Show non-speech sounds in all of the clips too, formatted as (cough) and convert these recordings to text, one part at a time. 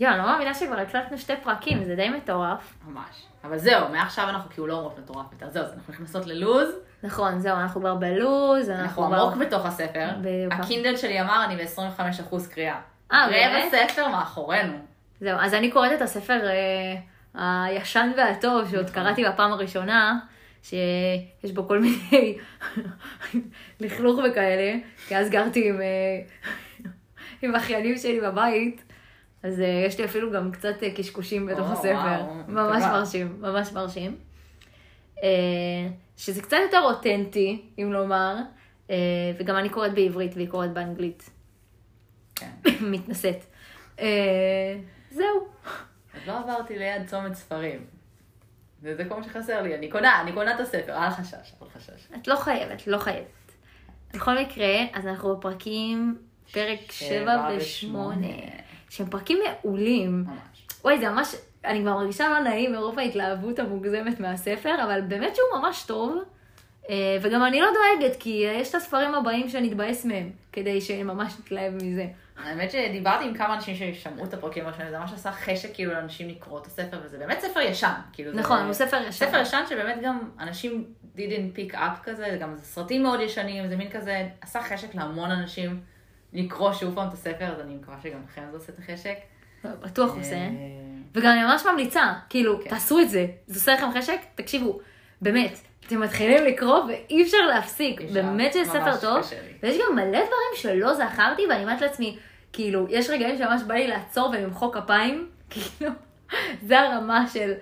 יואו, אני לא מאמינה שכבר הקלטנו שתי פרקים, זה די מטורף. ממש. אבל זהו, מעכשיו אנחנו כאילו לא אומרות מטורף יותר. זהו, אז אנחנו נכנסות ללוז, נכון, זהו, אנחנו כבר בלוז, אנחנו כבר... עמוק בתוך הספר. בדיוק. הקינדל שלי אמר, אני ב-25% קריאה. אה, רבע באמת? ספר מאחורינו. זהו, אז אני קוראת את הספר אה, הישן והטוב, שעוד נכון. קראתי בפעם הראשונה, שיש בו כל מיני לכלוך וכאלה, כי אז גרתי עם, אה, עם אחיינים שלי בבית, אז אה, יש לי אפילו גם קצת אה, קשקושים בתוך או, הספר. וואו, ממש מטורף. מרשים, ממש מרשים. אה, שזה קצת יותר אותנטי, אם לומר, אה, וגם אני קוראת בעברית והיא קוראת באנגלית. כן. (laughs) מתנשאת. זהו. עוד לא עברתי ליד צומת ספרים. זה זה כל מה שחסר לי, אני קונה, אני קונה את הספר, אל חשש, אל חשש. את לא חייבת, לא חייבת. בכל מקרה, אז אנחנו בפרקים, פרק 7 ו-8, שהם פרקים מעולים. ממש. וואי, זה ממש, אני כבר מרגישה לא נעים מרוב ההתלהבות המוגזמת מהספר, אבל באמת שהוא ממש טוב. אה, וגם אני לא דואגת, כי יש את הספרים הבאים שנתבאס מהם, כדי שממש נתלהב מזה. האמת שדיברתי עם כמה אנשים ששמעו את הפרקים הראשונים, זה ממש עשה חשק כאילו לאנשים לקרוא את הספר, וזה באמת ספר ישן. כאילו, זה- נכון, הוא ספר ישן. ספר ישן שבאמת גם אנשים didn't pick up כזה, גם זה סרטים מאוד ישנים, זה מין כזה, עשה חשק להמון אנשים לקרוא שוב פעם את הספר, אז אני מקווה שגם לכם זה עושה את החשק. בטוח עושה. אה, וגם אני ממש ממליצה, כאילו, כן. תעשו את זה. זה עושה לכם חשק? תקשיבו, באמת, אתם מתחילים לקרוא ואי אפשר להפסיק. אפשר, באמת שזה ספר טוב. ויש גם מלא דברים שלא זכרתי, ואני אומרת לעצמי, כאילו, יש רגעים שממש בא לי לעצור ולמחוא כפיים, (laughs) כאילו, זה הרמה של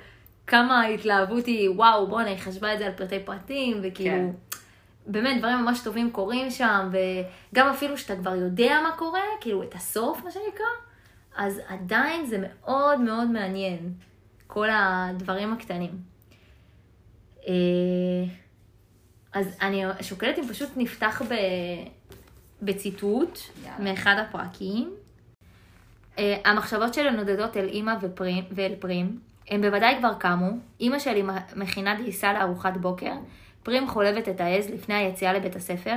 כמה ההתלהבות היא, וואו, בואנה, היא חשבה את זה על פרטי פרטים, וכאילו, כן. באמת, דברים ממש טובים קורים שם, וגם אפילו שאתה כבר יודע מה קורה, כאילו, את הסוף, מה שנקרא, אז עדיין זה מאוד מאוד מעניין, כל הדברים הקטנים. אה, אז אני שוקלת אם פשוט נפתח ב... בציטוט יאללה. מאחד הפרקים. אה, המחשבות שלי נודדות אל אימא ופרים, ואל פרים. הם בוודאי כבר קמו. אימא שלי מכינה דייסה לארוחת בוקר. פרים חולבת את העז לפני היציאה לבית הספר.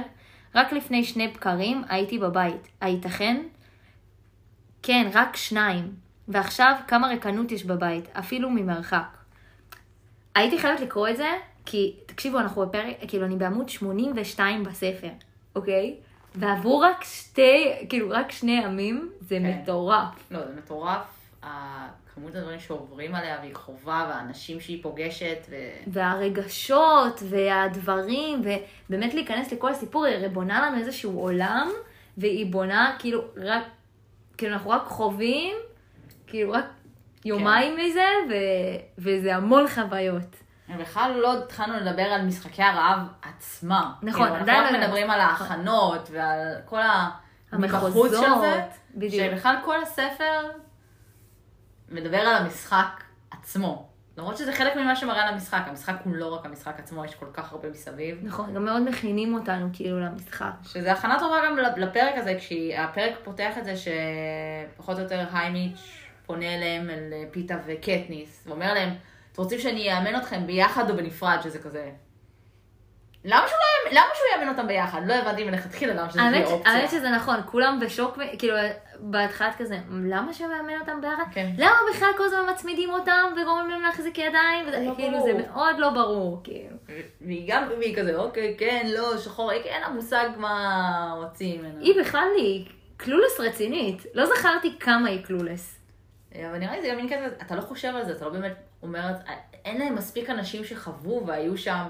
רק לפני שני בקרים הייתי בבית. הייתכן? כן, רק שניים. ועכשיו כמה ריקנות יש בבית, אפילו ממרחק. הייתי חייבת לקרוא את זה, כי, תקשיבו, אנחנו בפרק, כאילו, אני בעמוד 82 בספר, אוקיי? ועברו רק שתי, כאילו, רק שני ימים, זה כן. מטורף. לא, זה מטורף, כמות הדברים שעוברים עליה והיא חובה, והאנשים שהיא פוגשת, ו... והרגשות, והדברים, ובאמת להיכנס לכל הסיפור, היא הרי בונה לנו איזשהו עולם, והיא בונה, כאילו, רק, כאילו, אנחנו רק חווים, כאילו, רק יומיים מזה, ו... וזה המון חוויות. בכלל לא התחלנו לדבר על משחקי הרעב עצמם. נכון, כאילו, עדיין אנחנו לא רק מדברים על ההכנות ועל כל המחוץ של המחוזות, זה. בדיוק. שבכלל כל הספר מדבר על המשחק עצמו. למרות שזה חלק ממה שמראה על המשחק. המשחק הוא לא רק המשחק עצמו, יש כל כך הרבה מסביב. נכון, גם מאוד מכינים אותנו, כאילו, למשחק. שזה הכנה טובה גם לפרק הזה, כשהפרק פותח את זה שפחות או יותר היימיץ' פונה אליהם, אל פיתה וקטניס, ואומר להם, אתם רוצים שאני אאמן אתכם ביחד או בנפרד, שזה כזה... למה שהוא, לא, למה שהוא יאמן אותם ביחד? לא הבנתי מלכתחילה למה שזה תהיה אופציה. האמת שזה נכון, כולם בשוק, כאילו, בהתחלת כזה, למה שמאמן אותם ביחד? כן. למה בכלל כל הזמן מצמידים אותם וגורמים להם להחזיק ידיים? וזה, לא כאילו, ברור. זה מאוד לא ברור, כאילו. והיא גם, והיא כזה, אוקיי, כן, לא, שחור, אין לה מושג מה רוצים ממנה. היא בכלל היא קלולס רצינית, לא זכרתי כמה היא קלולס. אבל נראה לי זה גם מין כזה, אתה לא חושב על זה, אתה לא באמת אומר, אין להם מספיק אנשים שחוו והיו שם,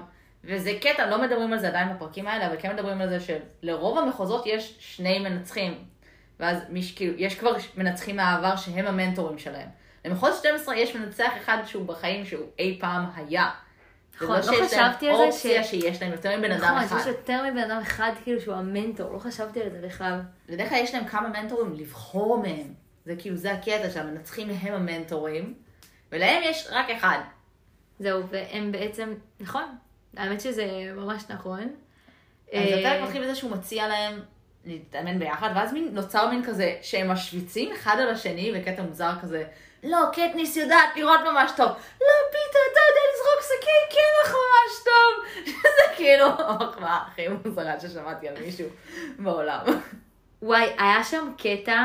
וזה קטע, לא מדברים על זה עדיין בפרקים האלה, אבל כן מדברים על זה שלרוב המחוזות יש שני מנצחים. ואז מיש, כאילו, יש כבר מנצחים מהעבר שהם המנטורים שלהם. למחוז 12 יש מנצח אחד שהוא בחיים שהוא אי פעם היה. נכון, לא להם חשבתי על זה אופציה ש- שיש להם יותר מבן נכון, אדם אחד. יש יותר מבן אדם אחד, כאילו, שהוא המנטור, לא חשבתי על זה בכלל. בדרך כלל יש להם כמה מנטורים לבחור מהם. זה כאילו, זה הקטע שהמנצחים הם המנטורים, ולהם יש רק אחד. זהו, והם בעצם, נכון, האמת שזה ממש נכון. אז הפרק מתחיל בזה שהוא מציע להם להתאמן ביחד, ואז מין, נוצר מין כזה, שהם משוויצים אחד על השני, בקטע מוזר כזה, לא, קטניס יודעת לראות ממש טוב. לא, פיתה, אתה יודע לזרוק שקי קמח ממש טוב. (laughs) זה כאילו המחמאה הכי מוזרה ששמעתי על מישהו בעולם. וואי, היה שם קטע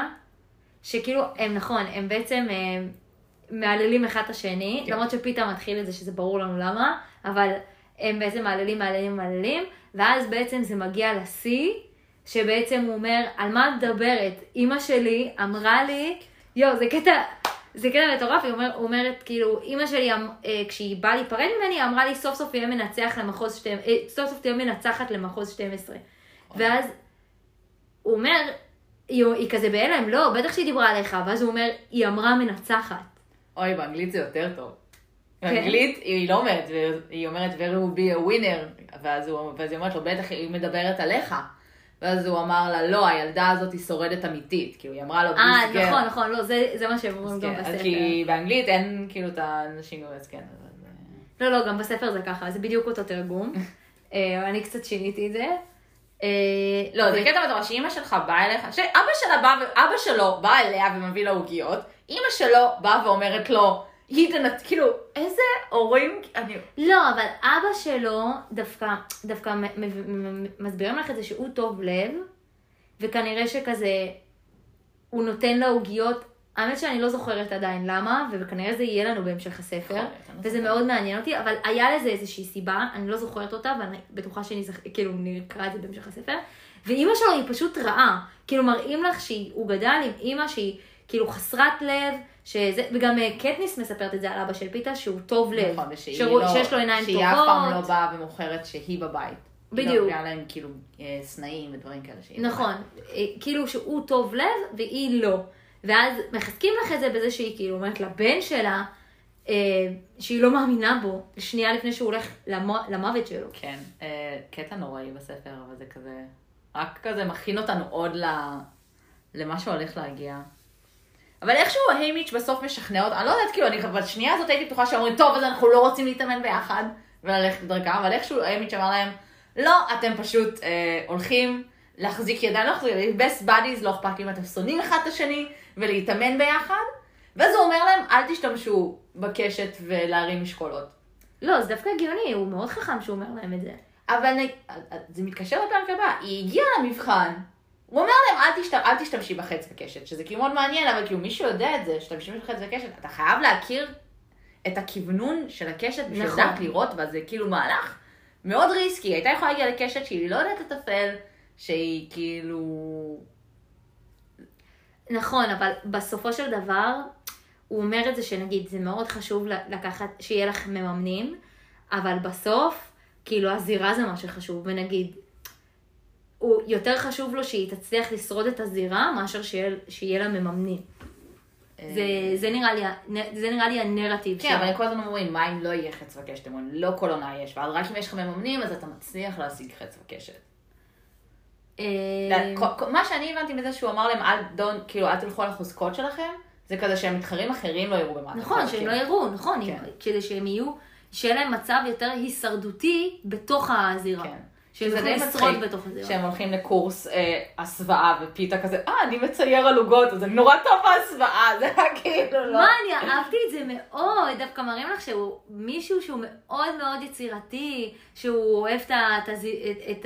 שכאילו, הם נכון, הם בעצם אה, מהללים אחד את השני, כן. למרות שפיתה מתחיל את זה שזה ברור לנו למה, אבל הם בעצם מהללים, מהללים, מהללים, ואז בעצם זה מגיע לשיא, שבעצם הוא אומר, על מה את מדברת? אימא שלי אמרה לי, יואו, זה קטע, זה קטע מטורף, היא אומר, אומרת, כאילו, אימא שלי, אה, כשהיא באה להיפרד ממני, היא אמרה לי, סוף סוף יהיה מנצח למחוז 12, אה, סוף סוף תהיה מנצחת למחוז 12. ואז הוא אומר, היא, היא כזה בהלם, לא, בטח שהיא דיברה עליך, ואז הוא אומר, היא אמרה מנצחת. אוי, באנגלית זה יותר טוב. כן. באנגלית היא לא אומרת, היא אומרת, very will be a winner, ואז, הוא, ואז היא אומרת לו, בטח היא מדברת עליך. ואז הוא אמר לה, לא, הילדה הזאת היא שורדת אמיתית. כאילו, היא אמרה לו, אה. נכון, נכון, לא, זה, זה מה שהם אומרים גם כן, בספר. כי באנגלית אין כאילו את האנשים גם כן. לא, לא, גם בספר זה ככה, זה בדיוק אותו תרגום. (laughs) אה, אני קצת שיניתי את זה. אה, לא, זה קטע מטורף שאימא שלך באה אליך, שאבא שלה בא, ו- אבא שלו בא אליה ומביא לה עוגיות, אימא שלו באה ואומרת לו, היא תנת, כאילו, איזה הורים, אני, לא, אבל אבא שלו דווקא, דווקא מסבירים לך את זה שהוא טוב לב, וכנראה שכזה, הוא נותן לה עוגיות, האמת שאני לא זוכרת עדיין למה, וכנראה זה יהיה לנו בהמשך הספר, וזה. מאוד מעניין אותי, אבל היה לזה איזושהי סיבה, אני לא זוכרת אותה, ואני בטוחה שאני זכ... כאילו נקרא את זה בהמשך הספר, ואימא שלו היא פשוט רעה, כאילו מראים לך שהוא גדל עם אימא שהיא כאילו חסרת לב, שזה, וגם אה, קטניס מספרת את זה על אבא של פיתה, שהוא טוב לב, נכון, ושהיא שהוא- לא, שיש לו עיניים שהיא טובות. אף פעם לא באה ומוכרת שהיא בבית. בדיוק. היה להם כאילו אה, סנאים ודברים כאלה שהיא נכון, אה, כאילו שהוא טוב לב והיא לא. ואז מחזקים לך את זה בזה שהיא כאילו אומרת לבן שלה אה, שהיא לא מאמינה בו, שנייה לפני שהוא הולך למו, למוות שלו. כן, אה, קטע נוראי בספר, אבל זה כזה, רק כזה מכין אותנו עוד ל... למה שהולך להגיע. אבל איכשהו היימיץ' בסוף משכנע אותה, אני לא יודעת, כאילו, אני בשנייה הזאת הייתי בטוחה שאומרים, טוב, אז אנחנו לא רוצים להתאמן ביחד וללכת בדרכם, אבל איכשהו היימיץ' אמר להם, לא, אתם פשוט אה, הולכים להחזיק ידיים, לא להחזיק, best buddies, לא אכפת לי אם אתם שונאים אחד את השני, ולהתאמן ביחד, ואז הוא אומר להם, אל תשתמשו בקשת ולהרים משקולות. לא, זה דווקא הגיוני, הוא מאוד חכם שהוא אומר להם את זה. אבל זה מתקשר לפרק הבא, היא הגיעה למבחן, הוא אומר להם אל, תשת... אל תשתמשי בחץ וקשת, שזה כאילו מאוד מעניין, אבל כאילו מישהו יודע את זה, שאתה משתמש בחץ וקשת, אתה חייב להכיר את הכוונון של הקשת בשביל נכון. לדעת לראות בה, זה כאילו מהלך מאוד ריסקי, היא הייתה יכולה להגיע לקשת שהיא לא יודעת לטפל, שהיא כאילו... נכון, אבל בסופו של דבר, הוא אומר את זה שנגיד, זה מאוד חשוב לקחת, שיהיה לך מממנים, אבל בסוף, כאילו הזירה זה מה שחשוב, ונגיד, הוא יותר חשוב לו שהיא תצליח לשרוד את הזירה, מאשר שיהיה, שיהיה לה מממנים. זה, זה, נראה לי, זה נראה לי הנרטיב כן, אבל הם כל הזמן אומרים, מה אם לא יהיה חץ וקשת? הם אומרים, לא כל עונה יש, ואז רק אם יש לך מממנים, אז אתה מצליח להשיג חץ וקשת. אה, כל- מה שאני הבנתי מזה שהוא אמר להם, אל, don't, כאילו, אל תלכו על החוזקות שלכם, זה כזה שהמתחרים אחרים לא יראו במה נכון, שהם חזקים. לא יראו, נכון, כן. כדי שהם יהיו, שיהיה להם מצב יותר הישרדותי בתוך הזירה. כן. שזה די מצחיק. שהם הולכים לקורס אה, הסוואה, ופיתה כזה, אה, אני מצייר על עוגות, אז אני נורא טוב בהסוואה, זה היה כאילו לא. מה, אני אהבתי את זה מאוד, דווקא מראים לך שהוא מישהו שהוא מאוד מאוד יצירתי, שהוא אוהב את את את- את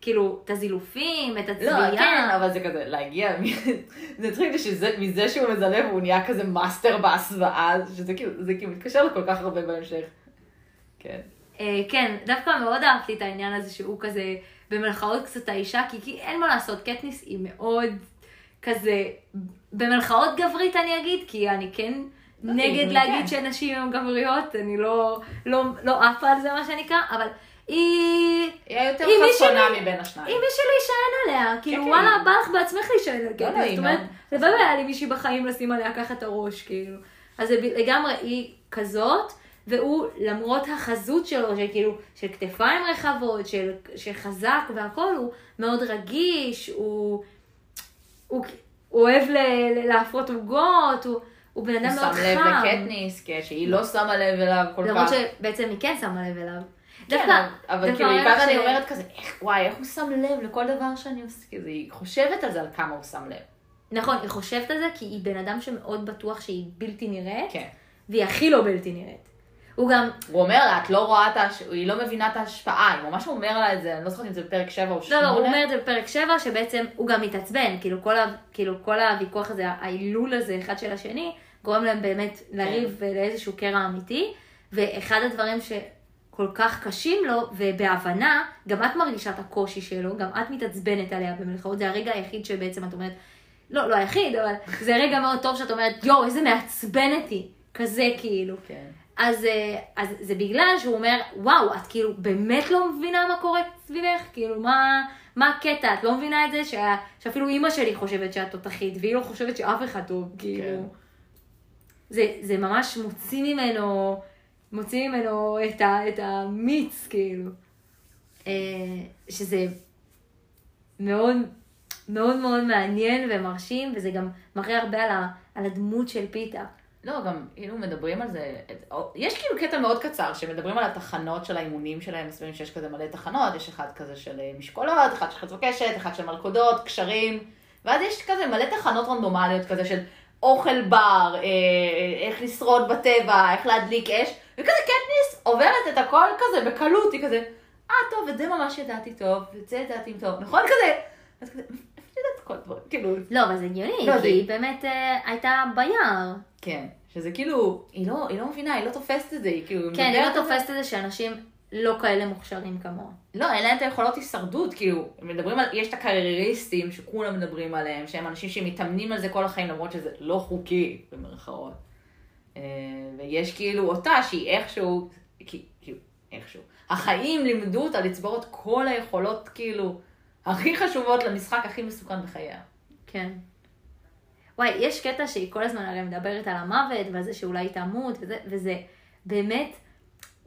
כאילו, את הזילופים, את לא, הצביעה. כן, אבל זה כזה, להגיע, (laughs) זה מצחיק מזה שהוא מזלף הוא נהיה כזה מאסטר בהסוואה, שזה כאילו, זה כאילו מתקשר לכל כך הרבה בהמשך. כן. אה, כן, דווקא מאוד אהבתי את העניין הזה שהוא כזה, במרכאות קצת האישה, כי, כי אין מה לעשות, קטניס היא מאוד כזה, במרכאות גברית אני אגיד, כי אני כן לא, נגד היא- להגיד כן. שנשים הן גבריות, אני לא, לא, לא עפה על זה מה שנקרא, אבל היא... היא היא מי חסונה שלי- מבין השניים. אם מישהי להישען עליה, כאילו כן. וואלה, בא לך בעצמך להישען על לא, קטניס, היא זאת אומרת, לבד היה לי מישהי בחיים לשים עליה ככה את הראש, כאילו. אז זה לגמרי היא כזאת, והוא למרות החזות שלו, של כאילו, של כתפיים רחבות, של, של חזק והכל, הוא מאוד רגיש, הוא, הוא, הוא אוהב ל, ל, להפרות עוגות, הוא, הוא בן אדם הוא מאוד שם לב חם. לקטניס, כן, שהיא לא שמה לב אליו כל כך. למרות שבעצם היא כן שמה לב אליו. כן, אבל- כאילו, בעיקר לך אני אומרת כזה, איך, וואי, איך הוא שם לב לכל דבר שאני עושה, כאילו, היא חושבת על זה, על כמה הוא שם לב. נכון, היא חושבת על זה כי היא בן אדם שמאוד בטוח שהיא בלתי נראית, כן. והיא הכי לא בלתי נראית. הוא גם, הוא אומר לה, את לא רואה את ההש... היא לא מבינה את ההשפעה, היא ממש אומר לה את זה, אני לא זוכרת אם זה בפרק 7 או 8. לא, לא, הוא אומר את זה בפרק 7, שבעצם הוא גם מתעצבן, כאילו כל, ה, כאילו כל הוויכוח הזה, ההילול הזה אחד של השני, גורם להם באמת לריב כן. לאיזשהו קרע אמיתי, ואחד הדברים שכל כך קשים לו, ובהבנה, גם את מרגישה את הקושי שלו, גם את מתעצבנת עליה במלכאות, זה הרגע היחיד שבעצם את אומרת, לא, לא היחיד, אבל זה רגע מאוד טוב שאת אומרת, יואו, איזה מעצבנת היא, כזה כאילו. כן. אז, אה, אז זה בגלל שהוא אומר, וואו, את כאילו באמת לא מבינה מה קורה סביבך? כאילו, מה, מה הקטע? את לא מבינה את זה שה, שאפילו אימא שלי חושבת שאת תותחית, והיא לא חושבת שאף אחד טוב, כאילו. כן. זה, זה ממש מוציא ממנו, מוציא ממנו את, ה, את המיץ, כאילו. אה, שזה מאוד מאוד מאוד מעניין ומרשים, וזה גם מראה הרבה על, ה, על הדמות של פיתה. לא, גם כאילו מדברים על זה, יש כאילו קטע מאוד קצר שמדברים על התחנות של האימונים שלהם, מסבירים שיש כזה מלא תחנות, יש אחד כזה של אה, משקולות, אחד של חץ וקשת, אחד של מלכודות, קשרים, ואז יש כזה מלא תחנות רנדומליות כזה של אוכל בר, אה, איך לשרוד בטבע, איך להדליק אש, וכזה קטניס עוברת את הכל כזה בקלות, היא כזה, אה טוב, את זה ממש ידעתי טוב, ואת זה ידעתי טוב, נכון כזה? אז כזה, יודעת כל הדברים? כאילו, לא, אבל זה הגיוני, לא, כי זה- היא באמת אה, הייתה ביער. כן, שזה כאילו, היא לא, היא לא מבינה, היא לא תופסת את זה, היא כאילו... כן, היא לא תופסת את זה שאנשים לא כאלה מוכשרים כמוה. לא, אין להם את היכולות הישרדות, כאילו, מדברים על, יש את הקרייריסטים שכולם מדברים עליהם, שהם אנשים שמתאמנים על זה כל החיים, למרות שזה לא חוקי, במרכאות. אה, ויש כאילו אותה שהיא איכשהו, כאילו, איכשהו. החיים לימדו אותה לצבור את כל היכולות, כאילו, הכי חשובות למשחק הכי מסוכן בחייה. כן. וואי, יש קטע שהיא כל הזמן הרי מדברת על המוות ועל זה שאולי היא תמות, וזה, וזה באמת,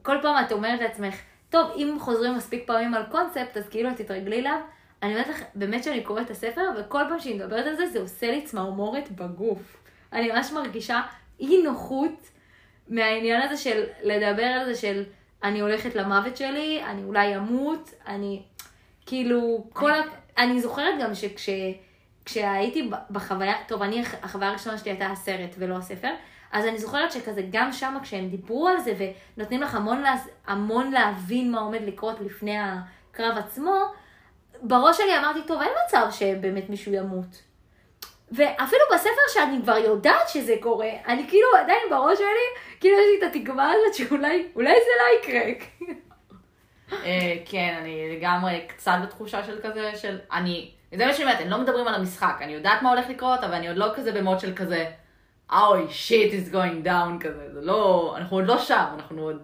כל פעם את אומרת לעצמך, טוב, אם חוזרים מספיק פעמים על קונספט, אז כאילו את תתרגלי אליו. אני אומרת לך, באמת שאני קוראת את הספר, וכל פעם שהיא מדברת על זה, זה עושה לי צמרמורת בגוף. אני ממש מרגישה אי נוחות מהעניין הזה של לדבר על זה של אני הולכת למוות שלי, אני אולי אמות, אני כאילו, כל ה... אני זוכרת גם שכש... כשהייתי בחוויה, טוב, אני, החוויה הראשונה שלי הייתה הסרט ולא הספר, אז אני זוכרת שכזה, גם שם כשהם דיברו על זה ונותנים לך המון, לה, המון להבין מה עומד לקרות לפני הקרב עצמו, בראש שלי אמרתי, טוב, אין מצב שבאמת מישהו ימות. ואפילו בספר שאני כבר יודעת שזה קורה, אני כאילו עדיין בראש שלי, כאילו יש לי את התקווה הזאת שאולי אולי זה לא יקרה. אה, כן, אני לגמרי קצת בתחושה של כזה, של אני, זה מה שאני אומרת, הם לא מדברים על המשחק, אני יודעת מה הולך לקרות, אבל אני עוד לא כזה במוד של כזה, אוי, שיט is going down כזה, זה לא, אנחנו עוד לא שם, אנחנו עוד,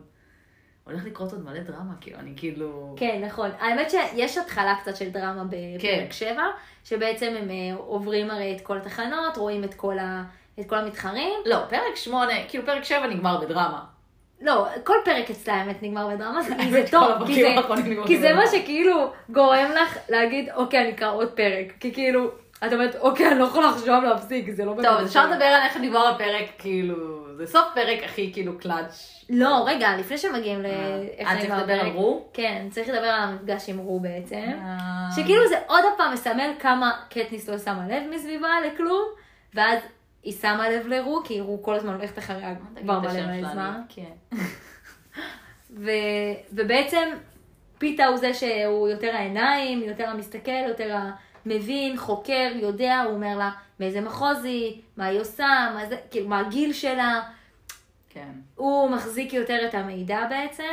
הולך לקרות עוד מלא דרמה, כאילו, אני כאילו, כן, נכון. האמת שיש התחלה קצת של דרמה כן. בפרק 7, שבעצם הם אה, עוברים הרי את כל התחנות, רואים את כל, ה... את כל המתחרים. לא, פרק שמונה, כאילו פרק שבע נגמר בדרמה. לא, כל פרק אצלה האמת נגמר בדרמה, (laughs) זה- כל טוב, כי זה, כי זה. מה שכאילו גורם לך להגיד, אוקיי, אני אקרא עוד פרק. כי כאילו, את אומרת, אוקיי, אני לא יכולה עכשיו להפסיק, זה לא באמת... טוב, אפשר בסדר." לדבר על איך נגמר הפרק, כאילו, זה סוף פרק הכי כאילו קלאץ'. לא, רגע, לפני שמגיעים אה, לאיך אה, נגמר לדבר על הפרק. רו? כן, צריך לדבר על המפגש עם רו בעצם. אה. שכאילו זה עוד פעם מסמל כמה קטניס לא שמה לב מסביבה לכלום, ואז היא שמה לב לרו, כי רו כל הזמן הולכת אחריה כבר מלא מלא זמן. כן. ובעצם פיתה הוא זה שהוא יותר העיניים, יותר המסתכל, יותר המבין, חוקר, יודע, הוא אומר לה מאיזה מחוז היא, מה היא עושה, מה, זה, כאילו, מה הגיל שלה, כן. הוא מחזיק יותר את המידע בעצם.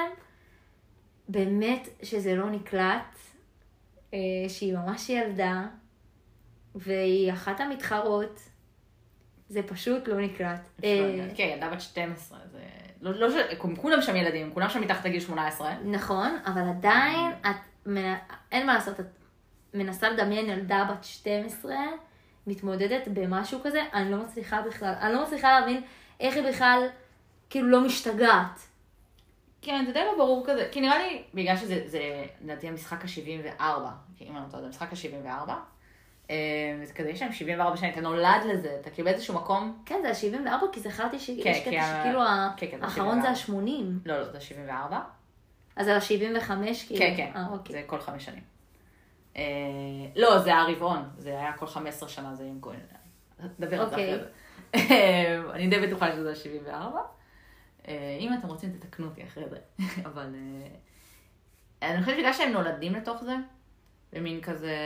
באמת שזה לא נקלט, אה, שהיא ממש ילדה, והיא אחת המתחרות, זה פשוט לא נקלט. אה, כן, ילדה בת 12, זה... לא, לא ש... הם כולם שם ילדים, כולם שם מתחת לגיל 18. נכון, אבל עדיין, את, אין מה לעשות, את מנסה לדמיין ילדה בת 12, מתמודדת במשהו כזה, אני לא מצליחה בכלל, אני לא מצליחה להבין איך היא בכלל, כאילו, לא משתגעת. כן, זה די לא ברור כזה, כי נראה לי, בגלל שזה, זה, לדעתי, המשחק ה-74, אם אני לא טועה, זה המשחק ה-74. אז כזה, יש להם 74 שנים, אתה נולד לזה, אתה כאילו באיזשהו מקום, כן, זה ה-74, כי זכרתי שיש כן, קטע שכאילו כן, כן, זה האחרון זה 74. ה-80. לא, לא, זה 74. אז על ה-75, כאילו. כן, כן, אה, אוקיי. זה כל חמש שנים. אה, לא, זה הרבעון, זה היה כל 15 שנה, זה יום כהן. נדבר על זה אוקיי. אחרי זה. אה, אני די בטוחה שזה ה-74. אה, אם אתם רוצים תתקנו אותי אחרי זה, (laughs) אבל אה, אני חושבת שבגלל שהם נולדים לתוך זה, במין כזה...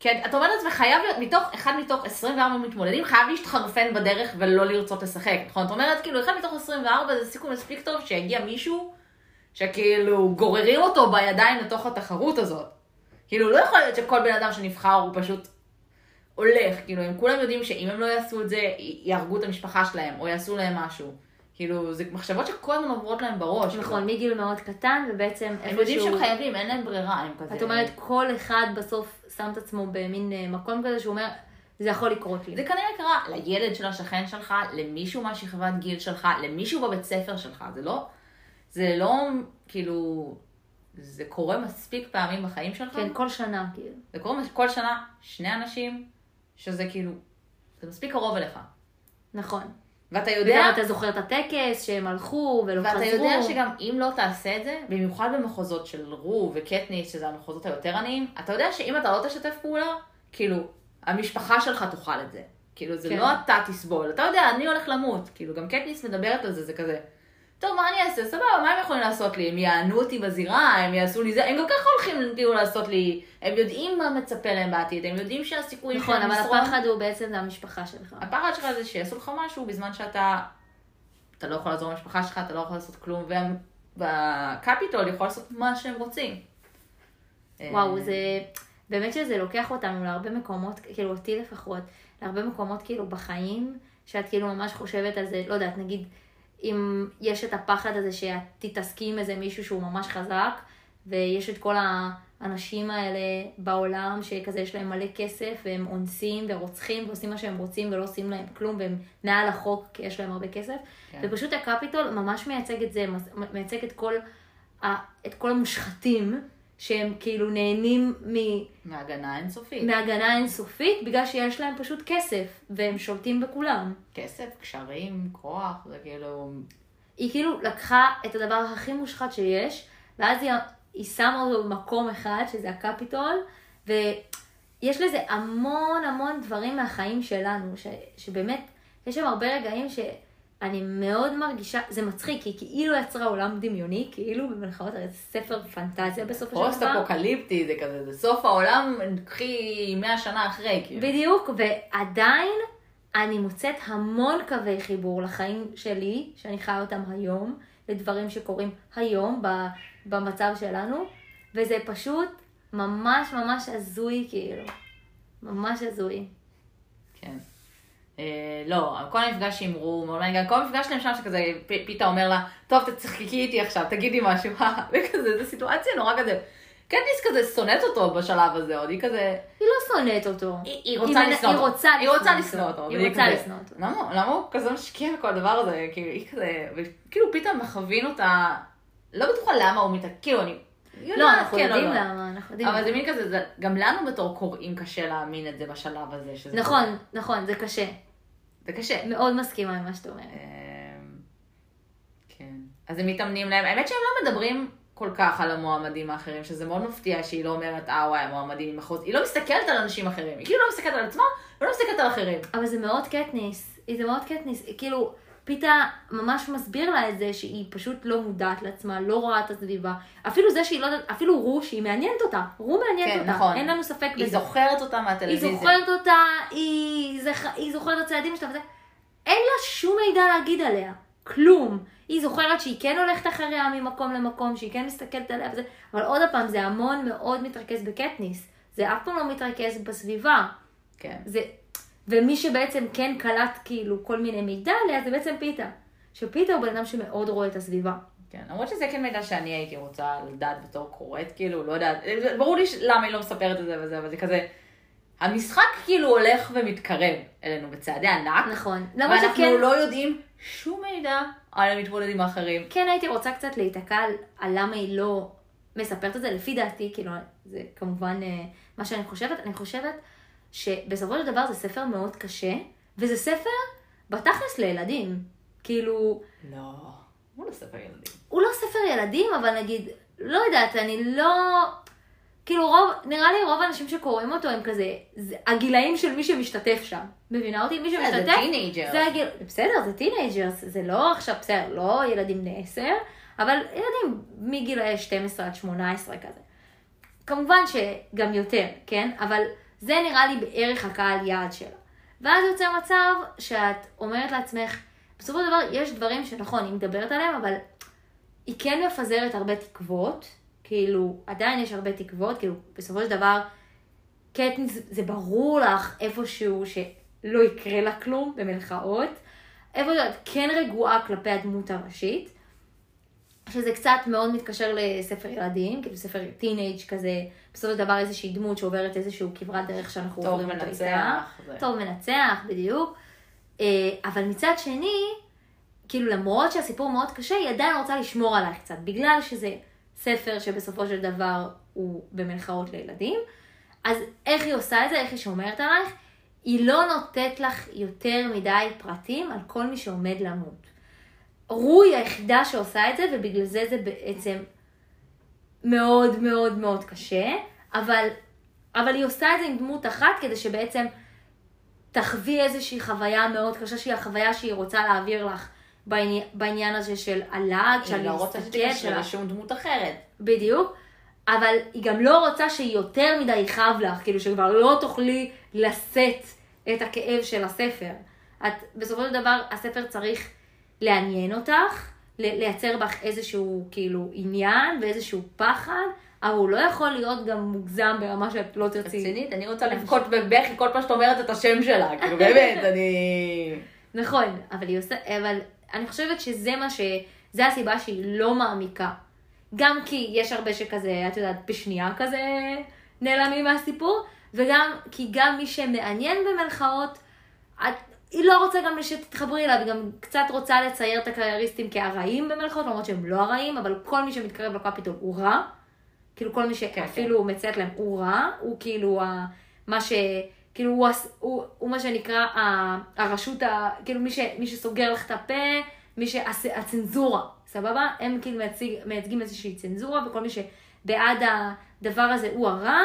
כן, אתה אומר לעצמך, חייב להיות, מתוך, אחד מתוך 24 מתמודדים חייב להשתחרפן בדרך ולא לרצות לשחק, נכון? את אומרת, כאילו, אחד מתוך 24 זה סיכוי מספיק טוב שיגיע מישהו שכאילו גוררים אותו בידיים לתוך התחרות הזאת. כאילו, לא יכול להיות שכל בן אדם שנבחר הוא פשוט הולך, כאילו, הם כולם יודעים שאם הם לא יעשו את זה, יהרגו את המשפחה שלהם, או יעשו להם משהו. כאילו, זה מחשבות שכל הזמן עוברות להם בראש. נכון, מגיל מאוד קטן, ובעצם הם יודעים שהם חייבים, אין להם ברירה, הם כזה... את אומרת, כל אחד בסוף שם את עצמו במין אה, מקום כזה שהוא אומר, זה יכול לקרות לי. זה כנראה קרה לילד של השכן שלך, למישהו מהשכבת גיל שלך, למישהו בבית ספר שלך, זה לא, זה לא, כאילו, זה קורה מספיק פעמים בחיים שלך. כן, כל שנה, כאילו. זה קורה כל שנה, שני אנשים, שזה כאילו, זה מספיק קרוב אליך. נכון. ואתה יודע... וגם אתה זוכר את הטקס שהם הלכו ולא ואתה חזרו. ואתה יודע שגם אם לא תעשה את זה, במיוחד במחוזות של רו וקטניס, שזה המחוזות היותר עניים, אתה יודע שאם אתה לא תשתף פעולה, כאילו, המשפחה שלך תאכל את זה. כאילו, זה כן. לא אתה תסבול. אתה יודע, אני הולך למות. כאילו, גם קטניס מדברת על זה, זה כזה, טוב, מה אני אעשה? סבבה, מה הם יכולים לעשות לי? הם יענו אותי בזירה, הם יעשו לי זה, הם גם ככה הולכים כאילו לעשות לי, הם יודעים מה מצפה להם בעתיד, הם יודעים שהסיכויים נכון, שלהם אבל לשרוד- הפחד הוא בעצם המשפחה שלך. הפחד שלך זה שיעשו לך משהו בזמן שאתה, אתה לא יכול לעזור למשפחה שלך, אתה לא יכול לעשות כלום, והם בקפיטול יכול לעשות מה שהם רוצים. וואו, אה, זה... באמת שזה לוקח אותנו להרבה מקומות, כאילו אותי לפחות, להרבה מקומות כאילו בחיים, שאת כאילו ממש חושבת על זה, לא יודעת, נגיד, אם יש את הפחד הזה שאת תתעסקי עם איזה מישהו שהוא ממש חזק, ויש את כל האנשים האלה בעולם שכזה יש להם מלא כסף, והם אונסים ורוצחים ועושים מה שהם רוצים ולא עושים להם כלום, והם מעל החוק כי יש להם הרבה כסף. כן. ופשוט הקפיטול ממש מייצג את זה, מייצג את כל, את כל המושחתים. שהם כאילו נהנים מ- מהגנה אינסופית. מהגנה אינסופית בגלל שיש להם פשוט כסף והם שולטים בכולם. כסף, קשרים, כוח, זה כאילו... היא כאילו לקחה את הדבר הכי מושחת שיש, ואז היא, היא שמה אותו במקום אחד, שזה הקפיטול, ויש לזה המון המון דברים מהחיים שלנו, ש, שבאמת, יש שם הרבה רגעים שאני מאוד מרגישה, זה מצחיק, כי כאילו יצרה עולם דמיוני, כאילו במלחמות, הרי זה ספר פנטזיה בסופו של פוסט דבר. אפוקליפטי, זה כזה, זה סוף העולם, קחי 100 שנה אחרי, כאילו. בדיוק, ועדיין אני מוצאת המון קווי חיבור לחיים שלי, שאני חיה אותם היום, לדברים שקורים היום במצב שלנו, וזה פשוט ממש ממש הזוי, כאילו. ממש הזוי. כן. אה, לא, כל המפגש עם רו, מאוד מעניין, גם כל המפגש שלהם שם שכזה, פיתה אומר לה, טוב, תצחקי איתי עכשיו, תגידי משהו, (laughs) וכזה, זו סיטואציה נורא כזה. קטניס כזה שונאת אותו בשלב הזה, עוד היא כזה, היא לא שונאת אותו. היא, רוצה לשנוא אותו. היא רוצה לשנוא אותו. היא רוצה לשנוא אותו. למה, למה הוא כזה משקיע בכל הדבר הזה? כאילו, היא כזה, וכאילו פתאום מכווין אותה, לא בטוחה למה הוא מתעקש, כאילו, אני... לא, אנחנו כן יודעים לא. למה, אנחנו יודעים. אבל זה מין כזה, זה- גם לנו בתור קוראים קשה להאמין את זה בשלב הזה. נכון, נכון, זה קשה. זה קשה. מאוד מסכימה עם מה שאת אומרת. אמ, כן. אז הם מתאמנים להם, האמת שהם לא מדברים כל כך על המועמדים האחרים, שזה מאוד מפתיע שהיא לא אומרת, אה וואי, המועמדים ממחוז, היא לא מסתכלת על אנשים אחרים, היא כאילו לא מסתכלת על עצמה, ולא מסתכלת על אחרים. אבל זה מאוד קטניס, זה מאוד קטניס, כאילו, פיתה ממש מסביר לה את זה שהיא פשוט לא מודעת לעצמה, לא רואה את הסביבה. אפילו זה שהיא לא יודעת, אפילו רו, שהיא מעניינת אותה, רו מעניינת כן, אותה, נכון. אין לנו ספק היא בזה. זוכרת אותה היא מהטלוויזיה. זוכרת אותה, היא, זכ... היא זוכרת את הצעדים שלה וזה. אין לה שום מידע להגיד עליה, כלום. היא זוכרת שהיא כן הולכת אחריה ממקום למקום, שהיא כן מסתכלת עליה וזה, אבל עוד פעם, זה המון מאוד מתרכז בקטניס. זה אף פעם לא מתרכז בסביבה. כן. זה, ומי שבעצם כן קלט כאילו כל מיני מידע עליה זה בעצם פיתה. שפיתה הוא בן אדם שמאוד רואה את הסביבה. כן, למרות שזה כן מידע שאני הייתי רוצה לדעת בתור קוראת, כאילו, לא יודעת, ברור לי למה היא לא מספרת את זה וזה, אבל זה כזה, המשחק כאילו הולך ומתקרב אלינו בצעדי ענק, נכון. למרות ואנחנו שכן, לא יודעים שום מידע על המתמודדים האחרים. כן הייתי רוצה קצת להיתקע על, על למה היא לא מספרת את זה, לפי דעתי, כאילו, זה כמובן אה, מה שאני חושבת, אני חושבת שבסופו של דבר זה ספר מאוד קשה, וזה ספר בתכלס לילדים. כאילו, לא, הוא לא ספר ילדים. הוא לא ספר ילדים, אבל נגיד, לא יודעת, אני לא... כאילו רוב, נראה לי רוב האנשים שקוראים אותו הם כזה, זה הגילאים של מי שמשתתף שם. מבינה אותי? מי זה שמשתתף. זה הגיל, בסדר, זה teenagers, זה לא עכשיו, בסדר, לא ילדים בני 10, אבל ילדים מגילאי 12 עד 18 כזה. כמובן שגם יותר, כן? אבל זה נראה לי בערך הקהל יעד שלה. ואז יוצא מצב שאת אומרת לעצמך, בסופו של דבר יש דברים שנכון, היא מדברת עליהם, אבל היא כן מפזרת הרבה תקוות, כאילו, עדיין יש הרבה תקוות, כאילו, בסופו של דבר, קטניס, זה ברור לך איפשהו שלא יקרה לה כלום, במלכאות. איפה שאת כן רגועה כלפי הדמות הראשית, שזה קצת מאוד מתקשר לספר ילדים, כאילו ספר טינג' כזה, בסופו של דבר איזושהי דמות שעוברת איזשהו כברת דרך שאנחנו טוב עוברים אותה איתה. מנצח. זה. טוב מנצח, בדיוק. אה, אבל מצד שני, כאילו למרות שהסיפור מאוד קשה, היא עדיין רוצה לשמור עלייך קצת, בגלל שזה ספר שבסופו של דבר הוא במלכאות לילדים. אז איך היא עושה את זה, איך היא שומרת עלייך? היא לא נותנת לך יותר מדי פרטים על כל מי שעומד למות. רו היא היחידה שעושה את זה, ובגלל זה זה בעצם מאוד מאוד מאוד קשה, אבל, אבל היא עושה את זה עם דמות אחת כדי שבעצם תחווי איזושהי חוויה מאוד קשה, שהיא החוויה שהיא רוצה להעביר לך בעני, בעניין הזה של הלעג, של היא לא רוצה להסתכל, שתקשר לשום דמות אחרת. בדיוק, אבל היא גם לא רוצה שיותר מדי יכאב לך, כאילו שכבר לא תוכלי לשאת את הכאב של הספר. את, בסופו של דבר, הספר צריך לעניין אותך, לייצר בך איזשהו כאילו עניין ואיזשהו פחד, אבל הוא לא יכול להיות גם מוגזם ברמה שאת לא תרצי. רצינית, אני רוצה לבכות בבכי כל פעם שאת אומרת את השם שלה, כאילו (laughs) באמת, אני... נכון, אבל היא עושה, אבל אני חושבת שזה מה ש... זה הסיבה שהיא לא מעמיקה. גם כי יש הרבה שכזה, את יודעת, בשנייה כזה נעלמים מהסיפור, וגם כי גם מי שמעניין במלכאות, את, היא לא רוצה גם שתתחברי אליו, היא גם קצת רוצה לצייר את הקרייריסטים כהרעים במלכאות, למרות שהם לא הרעים, אבל כל מי שמתקרב לקפיטול הוא רע. כאילו כל מי שאפילו מציית להם הוא רע, הוא כאילו ה, מה ש... כאילו הוא, הוא, הוא מה שנקרא ה, הרשות, ה, כאילו מי, ש, מי שסוגר לך את הפה, מי שהצנזורה, סבבה? הם כאילו מייצג, מייצגים איזושהי צנזורה, וכל מי שבעד הדבר הזה הוא הרע,